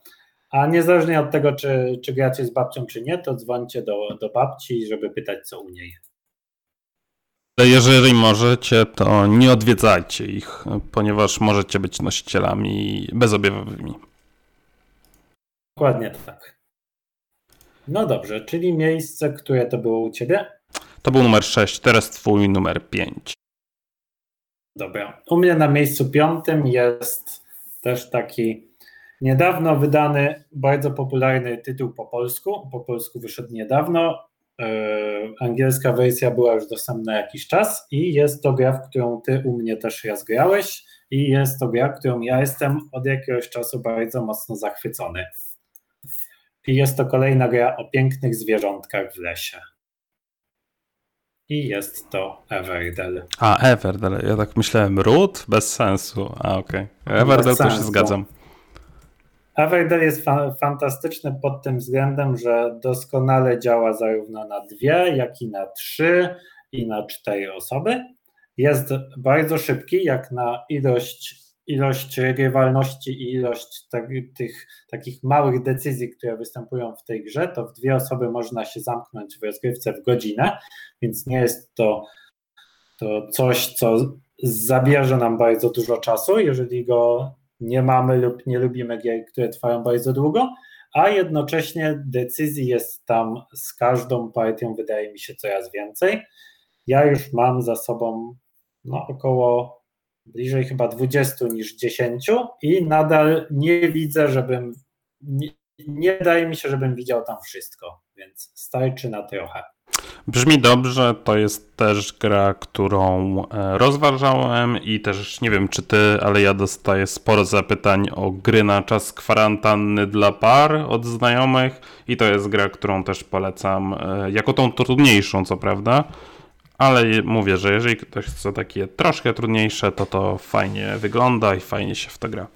Speaker 2: A niezależnie od tego, czy, czy gracie z babcią, czy nie, to dzwońcie do, do babci, żeby pytać, co u niej.
Speaker 1: Jeżeli możecie, to nie odwiedzajcie ich, ponieważ możecie być nosicielami bezobjawowymi.
Speaker 2: Dokładnie tak. No dobrze, czyli miejsce, które to było u ciebie?
Speaker 1: To był numer 6, teraz twój numer 5.
Speaker 2: Dobra. U mnie na miejscu piątym jest też taki Niedawno wydany bardzo popularny tytuł po polsku. Po polsku wyszedł niedawno. E, angielska wersja była już dostępna jakiś czas i jest to gra, w którą ty u mnie też raz grałeś i jest to gra, którą ja jestem od jakiegoś czasu bardzo mocno zachwycony. I jest to kolejna gra o pięknych zwierzątkach w lesie. I jest to Everdell.
Speaker 1: A, Everdell. Ja tak myślałem, Root? Bez sensu. A, okej. Okay. Everdell to się zgadzam.
Speaker 2: Everdell jest fa fantastyczny pod tym względem, że doskonale działa zarówno na dwie, jak i na trzy i na cztery osoby. Jest bardzo szybki, jak na ilość, ilość regrywalności i ilość tych takich małych decyzji, które występują w tej grze, to w dwie osoby można się zamknąć w rozgrywce w godzinę, więc nie jest to, to coś, co zabierze nam bardzo dużo czasu, jeżeli go nie mamy lub nie lubimy gier, które trwają bardzo długo, a jednocześnie decyzji jest tam z każdą partią, wydaje mi się, coraz więcej. Ja już mam za sobą no, około bliżej chyba 20 niż 10 i nadal nie widzę, żebym, nie, nie wydaje mi się, żebym widział tam wszystko, więc starczy na trochę.
Speaker 1: Brzmi dobrze, to jest też gra, którą e, rozważałem i też nie wiem czy ty, ale ja dostaję sporo zapytań o gry na czas kwarantanny dla par od znajomych i to jest gra, którą też polecam e, jako tą trudniejszą, co prawda. Ale mówię, że jeżeli ktoś chce takie troszkę trudniejsze, to to fajnie wygląda i fajnie się w to gra.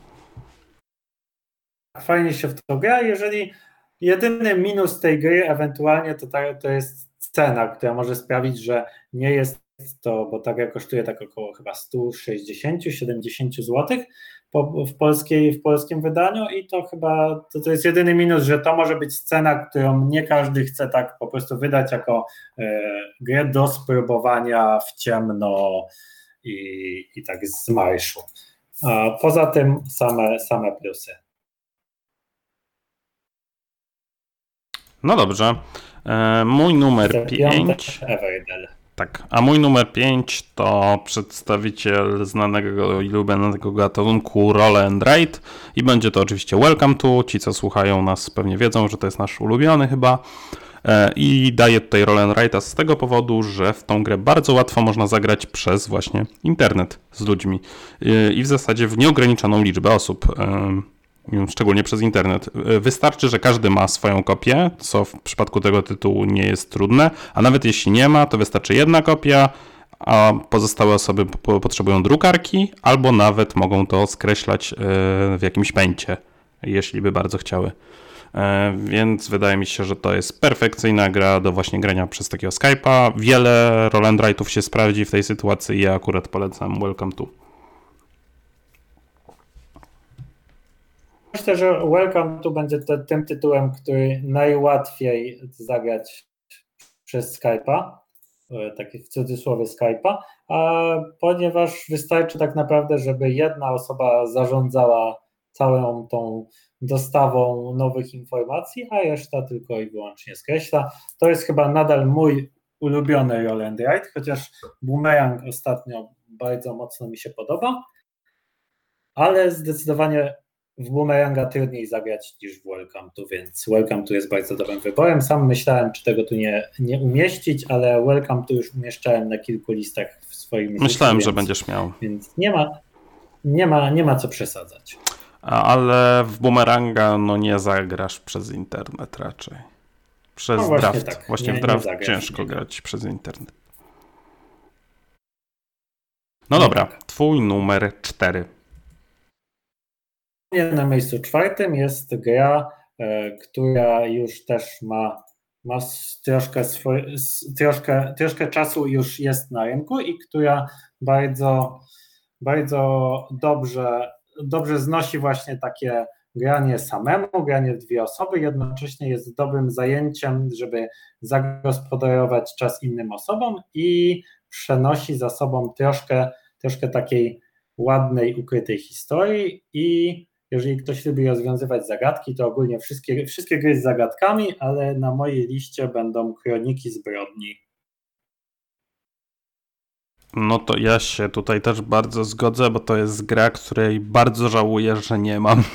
Speaker 2: Fajnie się w to gra. Jeżeli jedyny minus tej gry ewentualnie to, to jest cena, która może sprawić, że nie jest to, bo ta gra kosztuje tak około chyba 160-70 zł w, polskiej, w polskim wydaniu i to chyba to, to jest jedyny minus, że to może być cena, którą nie każdy chce tak po prostu wydać jako e, grę do spróbowania w ciemno i, i tak z marszu. A poza tym same, same plusy.
Speaker 1: No dobrze. E, mój numer 5. Tak, a mój numer 5 to przedstawiciel znanego i lubianego gatunku Roll and Ride i będzie to oczywiście Welcome to. Ci, co słuchają nas pewnie wiedzą, że to jest nasz ulubiony chyba. E, I daję tutaj Roll and Ride z tego powodu, że w tą grę bardzo łatwo można zagrać przez właśnie internet z ludźmi e, i w zasadzie w nieograniczoną liczbę osób szczególnie przez internet. Wystarczy, że każdy ma swoją kopię, co w przypadku tego tytułu nie jest trudne, a nawet jeśli nie ma, to wystarczy jedna kopia, a pozostałe osoby potrzebują drukarki, albo nawet mogą to skreślać e, w jakimś pęcie, jeśli by bardzo chciały. E, więc wydaje mi się, że to jest perfekcyjna gra do właśnie grania przez takiego Skype'a. Wiele roll and się sprawdzi w tej sytuacji ja akurat polecam Welcome to.
Speaker 2: Myślę, że Welcome tu będzie to, tym tytułem, który najłatwiej zagrać przez Skype'a. e, takie w cudzysłowie Skype'a, ponieważ wystarczy tak naprawdę, żeby jedna osoba zarządzała całą tą dostawą nowych informacji, a reszta tylko i wyłącznie skreśla. To jest chyba nadal mój ulubiony roll and write, chociaż Boomerang ostatnio bardzo mocno mi się podoba, ale zdecydowanie w Boomeranga trudniej zagrać niż w Welcome to, więc Welcome to jest bardzo dobrym wyborem. Sam myślałem, czy tego tu nie, nie umieścić, ale Welcome to już umieszczałem na kilku listach w swoim
Speaker 1: Myślałem,
Speaker 2: życiu,
Speaker 1: że
Speaker 2: więc,
Speaker 1: będziesz miał.
Speaker 2: Więc nie ma, nie ma, nie ma co przesadzać.
Speaker 1: Ale w Boomeranga no nie zagrasz przez internet raczej. Przez
Speaker 2: No właśnie
Speaker 1: draft.
Speaker 2: tak,
Speaker 1: Właśnie
Speaker 2: nie-
Speaker 1: w draft ciężko grać przez internet. No dobra, twój numer 4.
Speaker 2: Na miejscu czwartym jest gra, e, która już też ma, ma troszkę, swoje, s- troszkę, troszkę czasu już jest na rynku i która bardzo, bardzo dobrze, dobrze znosi właśnie takie granie samemu, granie w dwie osoby, jednocześnie jest dobrym zajęciem, żeby zagospodarować czas innym osobom i przenosi za sobą troszkę, troszkę takiej ładnej, ukrytej historii i jeżeli ktoś lubi rozwiązywać zagadki, to ogólnie wszystkie, wszystkie gry z zagadkami, ale na mojej liście będą kroniki zbrodni.
Speaker 1: No to ja się tutaj też bardzo zgodzę, bo to jest gra, której bardzo żałuję, że nie mam. [laughs]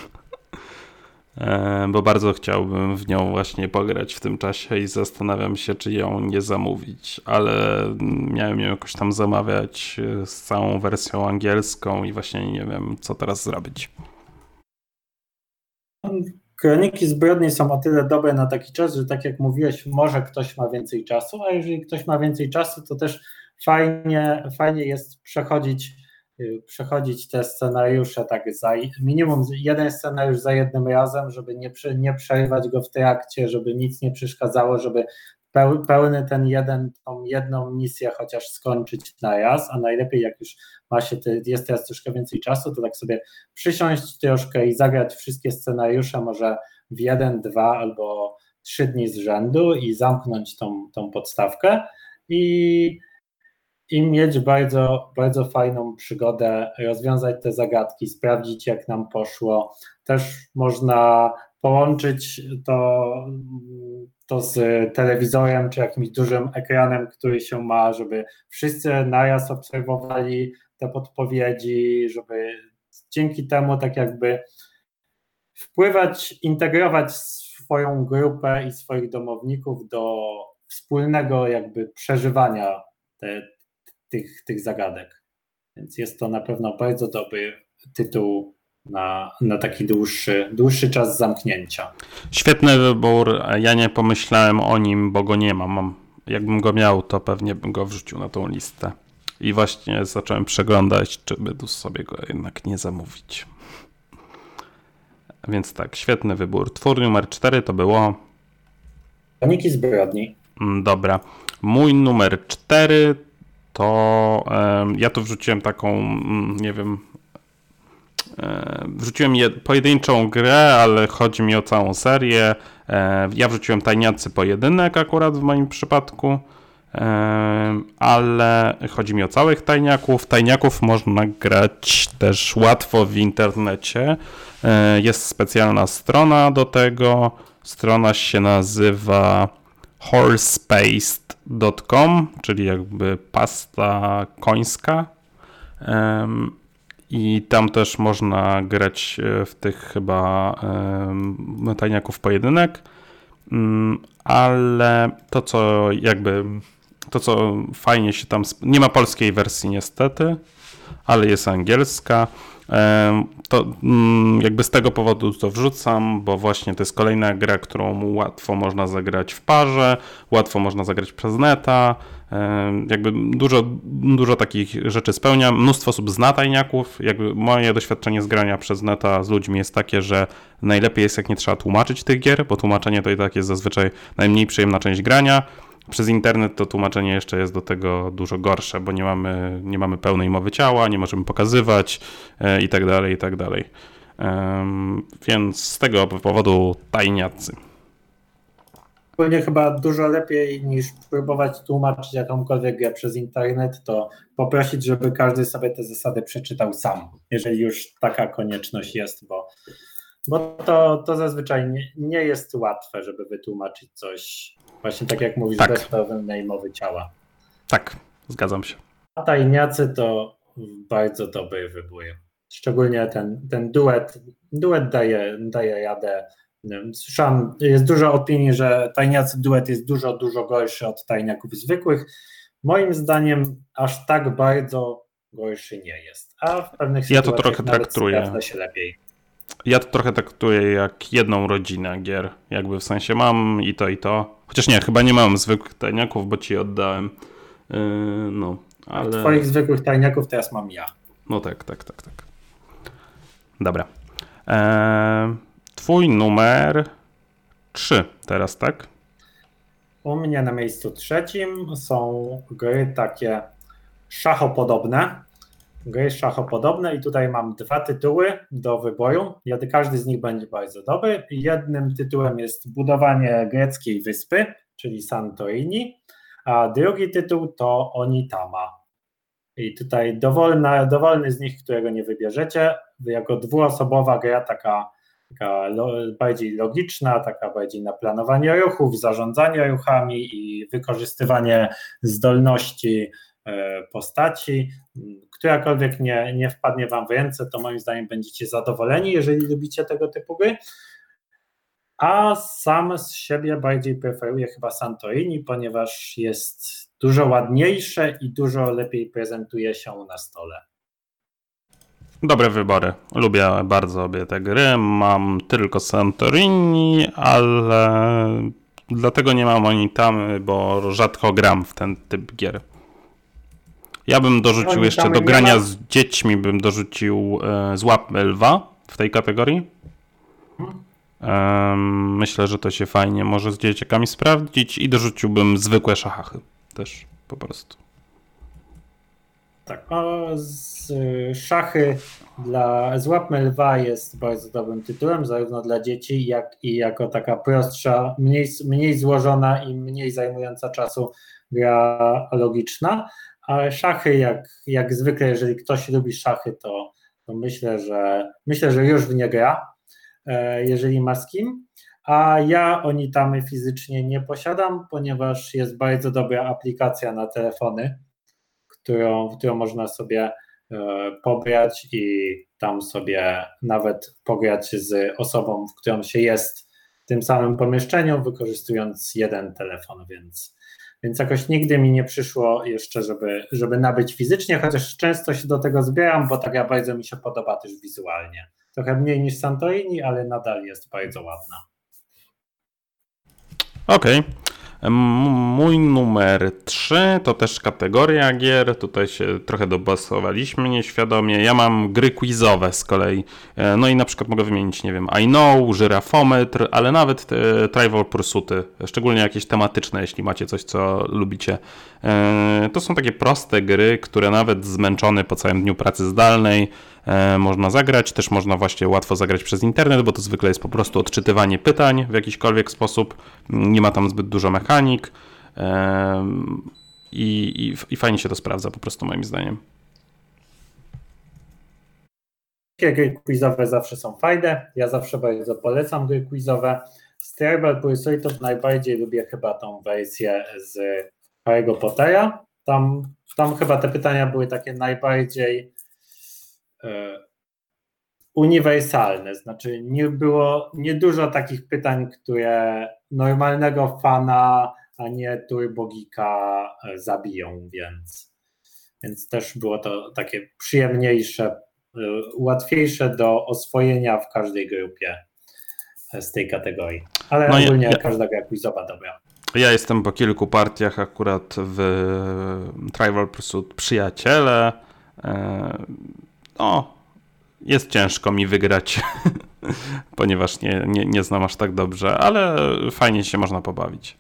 Speaker 1: E, Bo bardzo chciałbym w nią właśnie pograć w tym czasie i zastanawiam się, czy ją nie zamówić, ale miałem ją jakoś tam zamawiać e, z całą wersją angielską i właśnie nie wiem, co teraz zrobić.
Speaker 2: Kroniki zbrodni są o tyle dobre na taki czas, że tak jak mówiłeś, może ktoś ma więcej czasu, a jeżeli ktoś ma więcej czasu, to też fajnie, fajnie jest przechodzić, y, przechodzić te scenariusze tak za minimum jeden scenariusz za jednym razem, żeby nie, nie przerywać go w trakcie, żeby nic nie przeszkadzało, żeby pełny ten jeden, tą jedną misję chociaż skończyć na raz, a najlepiej jak już ma się, te, jest teraz troszkę więcej czasu, to tak sobie przysiąść troszkę i zagrać wszystkie scenariusze może w jeden, dwa albo trzy dni z rzędu i zamknąć tą, tą podstawkę i, i mieć bardzo, bardzo fajną przygodę, rozwiązać te zagadki, sprawdzić jak nam poszło. Też można połączyć to, to z telewizorem czy jakimś dużym ekranem, który się ma, żeby wszyscy naraz obserwowali te podpowiedzi, żeby dzięki temu tak jakby wpływać, integrować swoją grupę i swoich domowników do wspólnego jakby przeżywania te, tych, tych zagadek. Więc jest to na pewno bardzo dobry tytuł na, na taki dłuższy, dłuższy czas zamknięcia.
Speaker 1: Świetny wybór. Ja nie pomyślałem o nim, bo go nie mam. mam. Jakbym go miał, to pewnie bym go wrzucił na tą listę. I właśnie zacząłem przeglądać, czy by tu sobie go jednak nie zamówić. Więc tak, świetny wybór. Twór numer 4 to było.
Speaker 2: Kroniki zbrodni.
Speaker 1: Mm, Dobra. Mój numer 4 to. ja tu wrzuciłem taką, mm, nie wiem. E, Wrzuciłem je, pojedynczą grę, ale chodzi mi o całą serię. E, Ja wrzuciłem tajniacy pojedynek akurat w moim przypadku. E, Ale chodzi mi o całych tajniaków. Tajniaków można grać też łatwo w internecie. Jest specjalna strona do tego. Strona się nazywa horsepaced.com, czyli jakby pasta końska. I tam też można grać e, w tych chyba tajniaków pojedynek. Mm, Ale to, co jakby to, co fajnie się tam. Nie ma polskiej wersji niestety, ale jest angielska. To mm, jakby z tego powodu to wrzucam, bo właśnie to jest kolejna gra, którą łatwo można zagrać w parze, łatwo można zagrać przez neta. Jakby dużo, dużo takich rzeczy spełnia. Mnóstwo osób zna tajniaków. Jakby moje doświadczenie z grania przez neta z ludźmi jest takie, że najlepiej jest jak nie trzeba tłumaczyć tych gier, bo tłumaczenie to i tak jest zazwyczaj najmniej przyjemna część grania. Przez internet to tłumaczenie jeszcze jest do tego dużo gorsze, bo nie mamy, nie mamy pełnej mowy ciała, nie możemy pokazywać e, i tak dalej, i tak dalej. Więc z tego powodu tajniacy.
Speaker 2: Ogólnie chyba dużo lepiej niż próbować tłumaczyć jakąkolwiek grę przez internet, to poprosić, żeby każdy sobie te zasady przeczytał sam, jeżeli już taka konieczność jest, bo, bo to, to zazwyczaj nie, nie jest łatwe, żeby wytłumaczyć coś, właśnie tak jak mówisz,
Speaker 1: Tak.
Speaker 2: bez pełnej mowy ciała.
Speaker 1: Tak, zgadzam się.
Speaker 2: A tajniacy to bardzo dobry wybór. Szczególnie ten, ten duet, duet daje, daje radę. Słyszałem, jest dużo opinii, że tajniacy duet jest dużo, dużo gorszy od tajniaków zwykłych. Moim zdaniem aż tak bardzo gorszy nie jest. A w pewnych
Speaker 1: Ja to
Speaker 2: sytuacjach
Speaker 1: trochę traktuję.
Speaker 2: się lepiej.
Speaker 1: Ja to trochę traktuję jak jedną rodzinę gier. Jakby w sensie mam i to, i to. Chociaż nie, chyba nie mam zwykłych tajniaków, bo ci oddałem. Yy, no, ale.
Speaker 2: Twoich zwykłych tajniaków teraz mam ja.
Speaker 1: No tak, tak, tak, tak. Dobra. Eee, twój numer 3 teraz, tak?
Speaker 2: U mnie na miejscu trzecim są gry takie szachopodobne. Gry szachopodobne i tutaj mam dwa tytuły do wyboru. Każdy z nich będzie bardzo dobry. Jednym tytułem jest budowanie greckiej wyspy, czyli Santorini, a drugi tytuł to Onitama. I tutaj dowolna, dowolny z nich, którego nie wybierzecie, jako dwuosobowa gra taka taka bardziej logiczna, taka bardziej na planowanie ruchów, zarządzanie ruchami i wykorzystywanie zdolności e, postaci. Którakolwiek nie, nie wpadnie Wam w ręce, to moim zdaniem będziecie zadowoleni, jeżeli lubicie tego typu gry. A sam z siebie bardziej preferuję chyba Santorini, ponieważ jest dużo ładniejsze i dużo lepiej prezentuje się na stole.
Speaker 1: Dobre wybory. Lubię bardzo obie te gry. Mam tylko Santorini, ale dlatego nie mam Onitamy, bo rzadko gram w ten typ gier. Ja bym dorzucił jeszcze do grania
Speaker 2: ma?
Speaker 1: z dziećmi, bym dorzucił e, Złapmy Lwa w tej kategorii. Em, myślę, że to się fajnie może z dzieciakami sprawdzić i dorzuciłbym zwykłe szachy też po prostu.
Speaker 2: Tak, o, z, y, szachy dla Złapmy Lwa jest bardzo dobrym tytułem, zarówno dla dzieci, jak i jako taka prostsza, mniej, mniej złożona i mniej zajmująca czasu gra logiczna. Ale szachy, jak, jak zwykle, jeżeli ktoś lubi szachy, to, to myślę, że myślę, że już w nie gra, e, jeżeli ma z kim. A ja Onitamy fizycznie nie posiadam, ponieważ jest bardzo dobra aplikacja na telefony którą, którą można sobie e, pobrać i tam sobie nawet pograć z osobą, w którą się jest w tym samym pomieszczeniu, wykorzystując jeden telefon, więc, więc jakoś nigdy mi nie przyszło jeszcze, żeby, żeby nabyć fizycznie, chociaż często się do tego zbieram, bo ta gra bardzo mi się podoba też wizualnie. Trochę mniej niż Santorini, ale nadal jest bardzo ładna.
Speaker 1: Okej. M- Mój numer 3 to też kategoria gier. Tutaj się trochę dobasowaliśmy nieświadomie. Ja mam gry quizowe z kolei. E, No i na przykład mogę wymienić, nie wiem, I know, żyrafometr, ale nawet te Trivial Pursuity, szczególnie jakieś tematyczne, jeśli macie coś, co lubicie. E, To są takie proste gry, które nawet zmęczony po całym dniu pracy zdalnej e, można zagrać. Też można właśnie łatwo zagrać przez internet, bo to zwykle jest po prostu odczytywanie pytań w jakiśkolwiek sposób. Nie ma tam zbyt dużo mechanik. em, I, i, I fajnie się to sprawdza po prostu moim zdaniem.
Speaker 2: Gry quizowe zawsze są fajne. Ja zawsze bardzo polecam gry quizowe. Z Tribal Pursuitów najbardziej lubię chyba tą wersję z Harry'ego Pottera. Tam, tam chyba te pytania były takie najbardziej e, uniwersalne. Znaczy nie było niedużo takich pytań, które normalnego fana, a nie turbogika e, zabiją, więc, więc też było to takie przyjemniejsze y, łatwiejsze do oswojenia w każdej grupie e, z tej kategorii. Ale
Speaker 1: No ja-
Speaker 2: ogólnie
Speaker 1: ja-
Speaker 2: każda gra quizowa dobra.
Speaker 1: Ja jestem po kilku partiach akurat w Trivial Pursuit Przyjaciele. No, jest ciężko mi wygrać, [laughs] ponieważ nie, nie, nie znam aż tak dobrze, ale fajnie się można pobawić.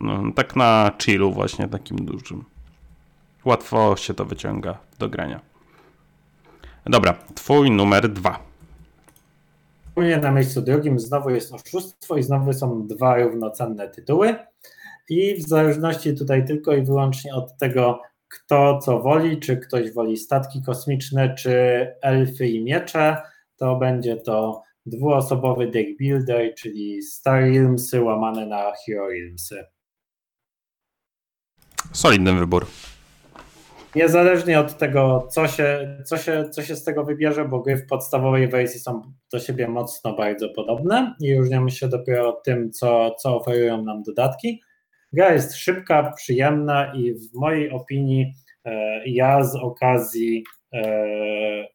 Speaker 1: No, tak na chillu właśnie takim dużym. Łatwo się to wyciąga do grania. Dobra, twój numer dwa.
Speaker 2: U na miejscu drugim znowu jest oszustwo i znowu są dwa równocenne tytuły. I w zależności tutaj tylko i wyłącznie od tego, kto co woli, czy ktoś woli statki kosmiczne, czy elfy i miecze, to będzie to dwuosobowy deck builder, czyli Star Realmsy łamane na Hero Realmsy.
Speaker 1: Solidny wybór.
Speaker 2: Niezależnie od tego, co się, co, się, co się z tego wybierze, bo gry w podstawowej wersji są do siebie mocno bardzo podobne i różnią się dopiero tym, co, co oferują nam dodatki. Gra jest szybka, przyjemna i w mojej opinii e, ja z okazji e,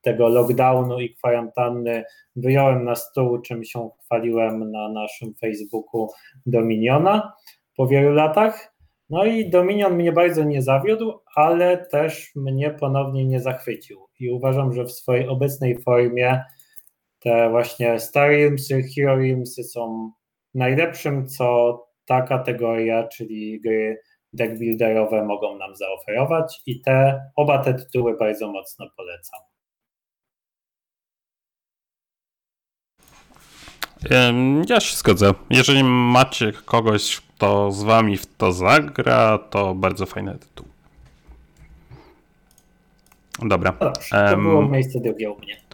Speaker 2: tego lockdownu i kwarantanny wyjąłem na stół, czym się chwaliłem na naszym Facebooku Dominiona po wielu latach. No i Dominion mnie bardzo nie zawiódł, ale też mnie ponownie nie zachwycił. I uważam, że w swojej obecnej formie te właśnie Star Realmsy, Hero Realmsy są najlepszym, co ta kategoria, czyli gry deckbuilderowe mogą nam zaoferować i te oba te tytuły bardzo mocno polecam.
Speaker 1: Ja się zgodzę. Jeżeli macie kogoś, kto z wami w to zagra, to bardzo fajny tytuł. Dobra.
Speaker 2: Dobrze, to było miejsce drugie u mnie.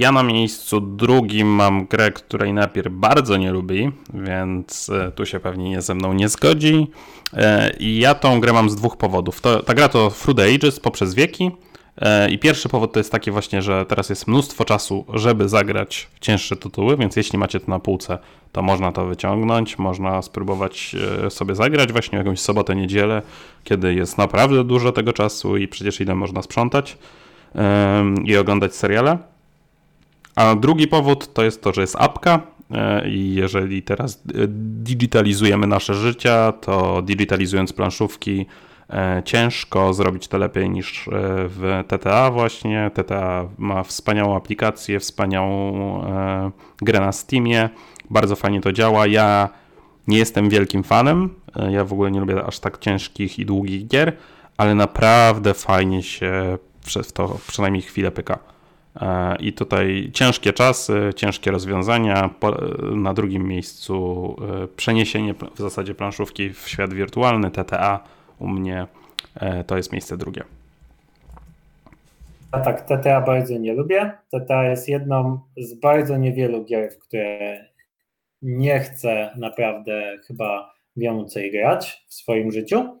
Speaker 1: Ja na miejscu drugim mam grę, której najpierw bardzo nie lubi, więc e, tu się pewnie nie ze mną nie zgodzi. E, I ja tą grę mam z dwóch powodów. To, ta gra to Through the Ages poprzez wieki. E, I pierwszy powód to jest taki właśnie, że teraz jest mnóstwo czasu, żeby zagrać w cięższe tytuły, więc jeśli macie to na półce, to można to wyciągnąć, można spróbować sobie zagrać właśnie w jakąś sobotę, niedzielę, kiedy jest naprawdę dużo tego czasu i przecież ile można sprzątać i oglądać seriale. A drugi powód to jest to, że jest apka e, i jeżeli teraz e, digitalizujemy nasze życia, to digitalizując planszówki e, ciężko zrobić to lepiej niż w TTA właśnie. TTA ma wspaniałą aplikację, wspaniałą grę na Steamie, bardzo fajnie to działa. Ja nie jestem wielkim fanem, ja w ogóle nie lubię aż tak ciężkich i długich gier, ale naprawdę fajnie się przez to przynajmniej chwilę pyka. E, I tutaj ciężkie czasy, ciężkie rozwiązania. Na drugim miejscu e, przeniesienie w zasadzie planszówki w świat wirtualny, TTA u mnie e, to jest miejsce drugie.
Speaker 2: A tak, TTA bardzo nie lubię. TTA jest jedną z bardzo niewielu gier, w które nie chcę naprawdę chyba więcej grać w swoim życiu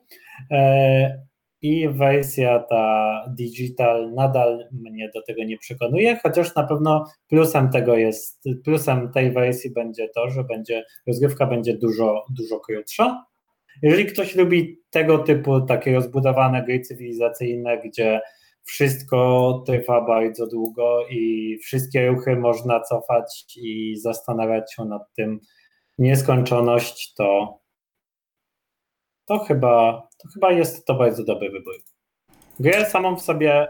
Speaker 2: i wersja ta digital nadal mnie do tego nie przekonuje, chociaż na pewno plusem tego jest, plusem tej wersji będzie to, że będzie, rozgrywka będzie dużo, dużo krótsza. Jeżeli ktoś lubi tego typu takie rozbudowane gry cywilizacyjne, gdzie wszystko trwa bardzo długo i wszystkie ruchy można cofać i zastanawiać się nad tym nieskończoność, to, to chyba to chyba jest to bardzo dobry wybór. Grę samą w sobie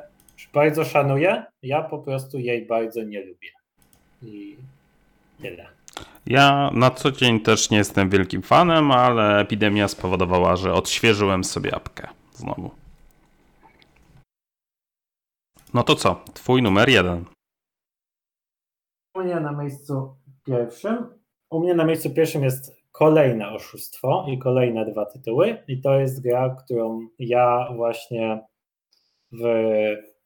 Speaker 2: bardzo szanuję, ja po prostu jej bardzo nie lubię. I tyle.
Speaker 1: Ja na co dzień też nie jestem wielkim fanem, ale epidemia spowodowała, że odświeżyłem sobie apkę znowu. No to co? Twój numer jeden.
Speaker 2: U mnie na miejscu pierwszym. U mnie na miejscu pierwszym jest kolejne oszustwo i kolejne dwa tytuły. I to jest gra, którą ja właśnie w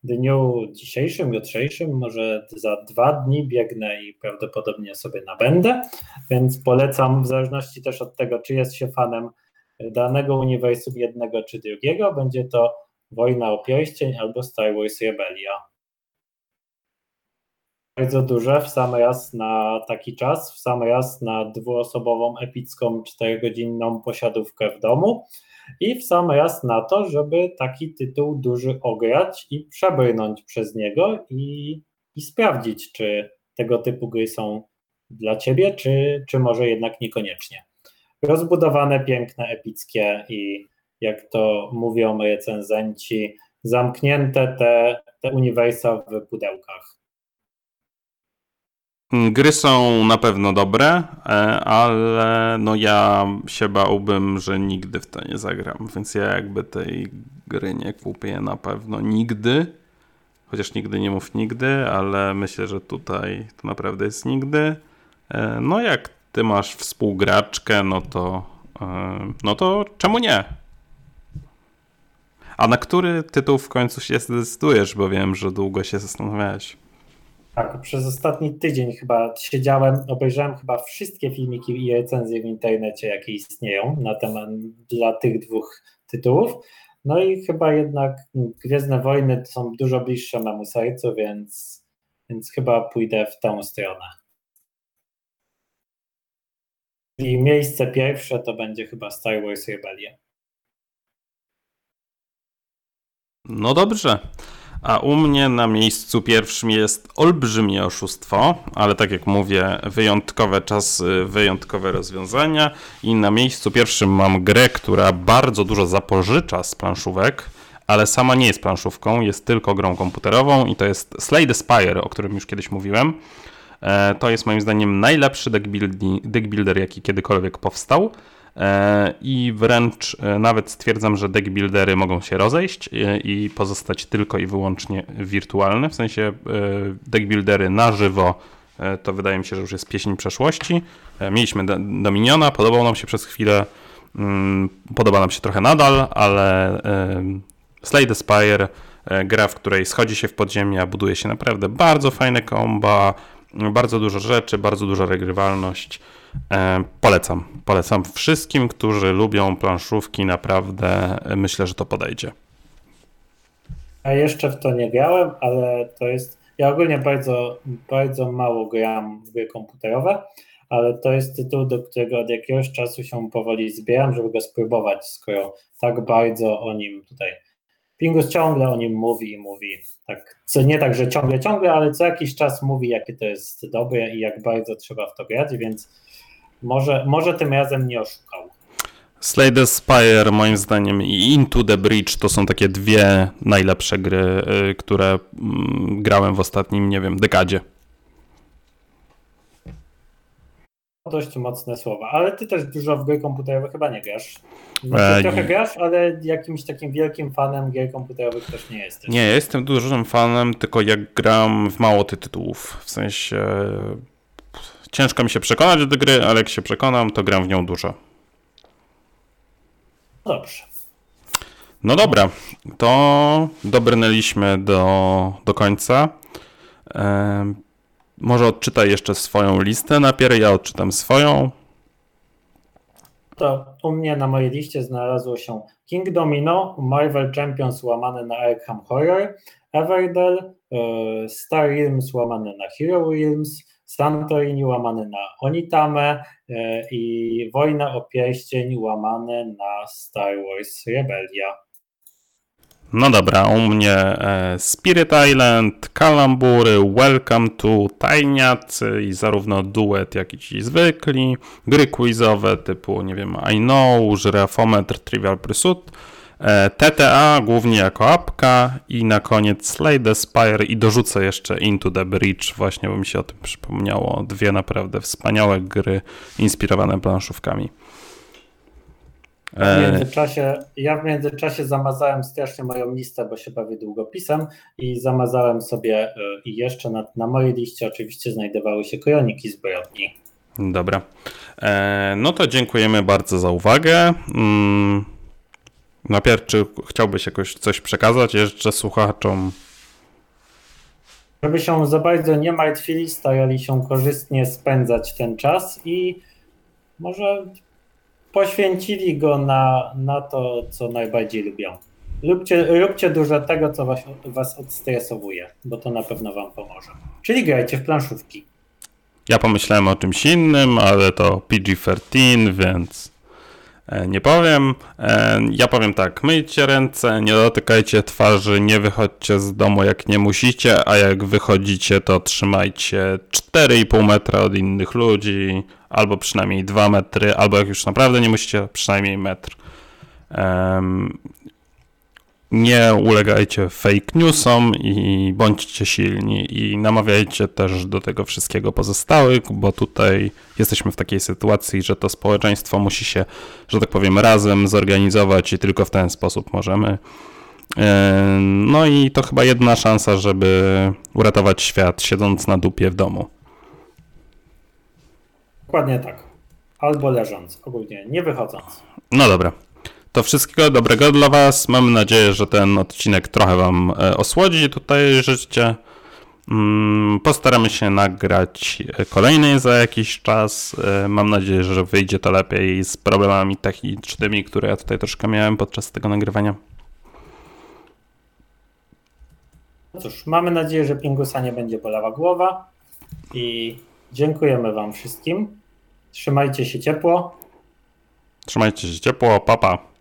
Speaker 2: dniu dzisiejszym, jutrzejszym, może za dwa dni biegnę i prawdopodobnie sobie nabędę, więc polecam w zależności też od tego, czy jest się fanem danego uniwersum jednego czy drugiego, będzie to Wojna o Pierścień albo Star Wars Rebellia bardzo duże w sam raz na taki czas, w sam raz na dwuosobową, epicką, czterogodzinną posiadówkę w domu i w sam raz na to, żeby taki tytuł duży ograć i przebrnąć przez niego i, i sprawdzić, czy tego typu gry są dla ciebie, czy, czy może jednak niekoniecznie. Rozbudowane, piękne, epickie i jak to mówią recenzenci, zamknięte te, te uniwersa w pudełkach.
Speaker 1: Gry są na pewno dobre, e, ale no ja się bałbym, że nigdy w to nie zagram, więc ja jakby tej gry nie kupię na pewno nigdy. chociaż nigdy nie mów nigdy, ale myślę, że tutaj to naprawdę jest nigdy. E, no jak ty masz współgraczkę, no to, e, no to czemu nie? A na który tytuł w końcu się zdecydujesz, bo wiem, że długo się zastanawiałeś.
Speaker 2: Tak, przez ostatni tydzień chyba siedziałem, obejrzałem chyba wszystkie filmiki i recenzje w internecie, jakie istnieją na temat dla tych dwóch tytułów. No i chyba jednak Gwiezdne Wojny są dużo bliższe memu sercu, więc, więc chyba pójdę w tą stronę. I miejsce pierwsze to będzie chyba Star Wars Rebellion.
Speaker 1: No dobrze. A u mnie na miejscu pierwszym jest olbrzymie oszustwo, ale tak jak mówię, wyjątkowe czasy, wyjątkowe rozwiązania. I na miejscu pierwszym mam grę, która bardzo dużo zapożycza z planszówek, ale sama nie jest planszówką, jest tylko grą komputerową i to jest Slay the Spire, o którym już kiedyś mówiłem. E, to jest moim zdaniem najlepszy deck, deck builder, jaki kiedykolwiek powstał. E, i wręcz e, nawet stwierdzam, że deck buildery mogą się rozejść e, i pozostać tylko i wyłącznie wirtualne. W sensie deck buildery na żywo to wydaje mi się, że już jest pieśń przeszłości. Mieliśmy Dominiona, podobał nam się przez chwilę, mm, podoba nam się trochę nadal, ale Slay the Spire, gra, w której schodzi się w podziemia, buduje się naprawdę bardzo fajne komba, bardzo dużo rzeczy, bardzo duża regrywalność. E, polecam. Polecam wszystkim, którzy lubią planszówki, naprawdę e, myślę, że to podejdzie.
Speaker 2: A jeszcze w to nie grałem, ale to jest. Ja ogólnie bardzo, bardzo mało gram w gry komputerowe, ale to jest tytuł, do którego od jakiegoś czasu się powoli zbieram, żeby go spróbować, skoro tak bardzo o nim tutaj. Pingus ciągle o nim mówi i mówi. Tak, co nie tak, że ciągle, ciągle, ale co jakiś czas mówi, jakie to jest dobre i jak bardzo trzeba w to grać, więc może, może tym razem nie oszukał.
Speaker 1: Slay the Spire moim zdaniem i Into the Bridge to są takie dwie najlepsze gry, y, które mm, grałem w ostatnim, nie wiem, dekadzie.
Speaker 2: Dość mocne słowa, ale ty też dużo w gry komputerowe chyba nie grasz. Znaczy, trochę nie. grasz, ale jakimś takim wielkim fanem gier komputerowych też nie jesteś.
Speaker 1: Nie, jestem dużym fanem, tylko jak gram w mało tytułów. W sensie Ciężko mi się przekonać do gry, ale jak się przekonam, to gram w nią dużo.
Speaker 2: Dobrze.
Speaker 1: No dobra, to dobrnęliśmy do, do końca. E, może odczytaj jeszcze swoją listę najpierw, ja odczytam swoją.
Speaker 2: To u mnie na mojej liście znalazło się King Domino, Marvel Champions łamane na Arkham Horror, Everdell, e, Star Realms łamane na Hero Realms, Santorini łamane na Onitame e, i Wojna o Pierścień łamane na Star Wars Rebellia.
Speaker 1: No dobra, u mnie e, Spirit Island, Kalambury, Welcome to, Tajniacy i zarówno duet, jak i ci zwykli, gry quizowe typu, nie wiem, I Know, Żyrafometr, Trivial Pursuit, TTA głównie jako apka i na koniec Slay the Spire i dorzucę jeszcze Into the Bridge, właśnie bo mi się o tym przypomniało. Dwie naprawdę wspaniałe gry inspirowane planszówkami.
Speaker 2: W e, międzyczasie, ja w międzyczasie zamazałem strasznie moją listę, bo się bawię długopisem i zamazałem sobie e, i jeszcze na, na mojej liście oczywiście znajdowały się kroniki zbrodni.
Speaker 1: Dobra. No to dziękujemy bardzo za uwagę. Najpierw, czy chciałbyś jakoś coś przekazać jeszcze słuchaczom?
Speaker 2: Żeby się za bardzo nie martwili, starali się korzystnie spędzać ten czas i może poświęcili go na, na to, co najbardziej lubią. Lubcie, róbcie dużo tego, co was, was odstresowuje, bo to na pewno wam pomoże. Czyli grajcie w planszówki.
Speaker 1: Ja pomyślałem o czymś innym, ale to PG-13, więc nie powiem. E, ja powiem tak, myjcie ręce, nie dotykajcie twarzy, nie wychodźcie z domu jak nie musicie, a jak wychodzicie to trzymajcie 4,5 metra od innych ludzi, albo przynajmniej 2 metry, albo jak już naprawdę nie musicie, przynajmniej metr nie ulegajcie fake newsom i bądźcie silni i namawiajcie też do tego wszystkiego pozostałych, bo tutaj jesteśmy w takiej sytuacji, że to społeczeństwo musi się, że tak powiem, razem zorganizować i tylko w ten sposób możemy E, No i to chyba jedna szansa, żeby uratować świat, siedząc na dupie w domu.
Speaker 2: Dokładnie tak. Albo leżąc, ogólnie nie wychodząc.
Speaker 1: No dobra. To wszystkiego dobrego dla Was. Mam nadzieję, że ten odcinek trochę Wam e, osłodzi tutaj życie. Mm, Postaramy się nagrać e, kolejny za jakiś czas. E, Mam nadzieję, że wyjdzie to lepiej z problemami technicznymi, które ja tutaj troszkę miałem podczas tego nagrywania.
Speaker 2: No Cóż, mamy nadzieję, że Pingusa nie będzie bolała głowa i dziękujemy Wam wszystkim. Trzymajcie się ciepło.
Speaker 1: Trzymajcie się ciepło, papa. Pa.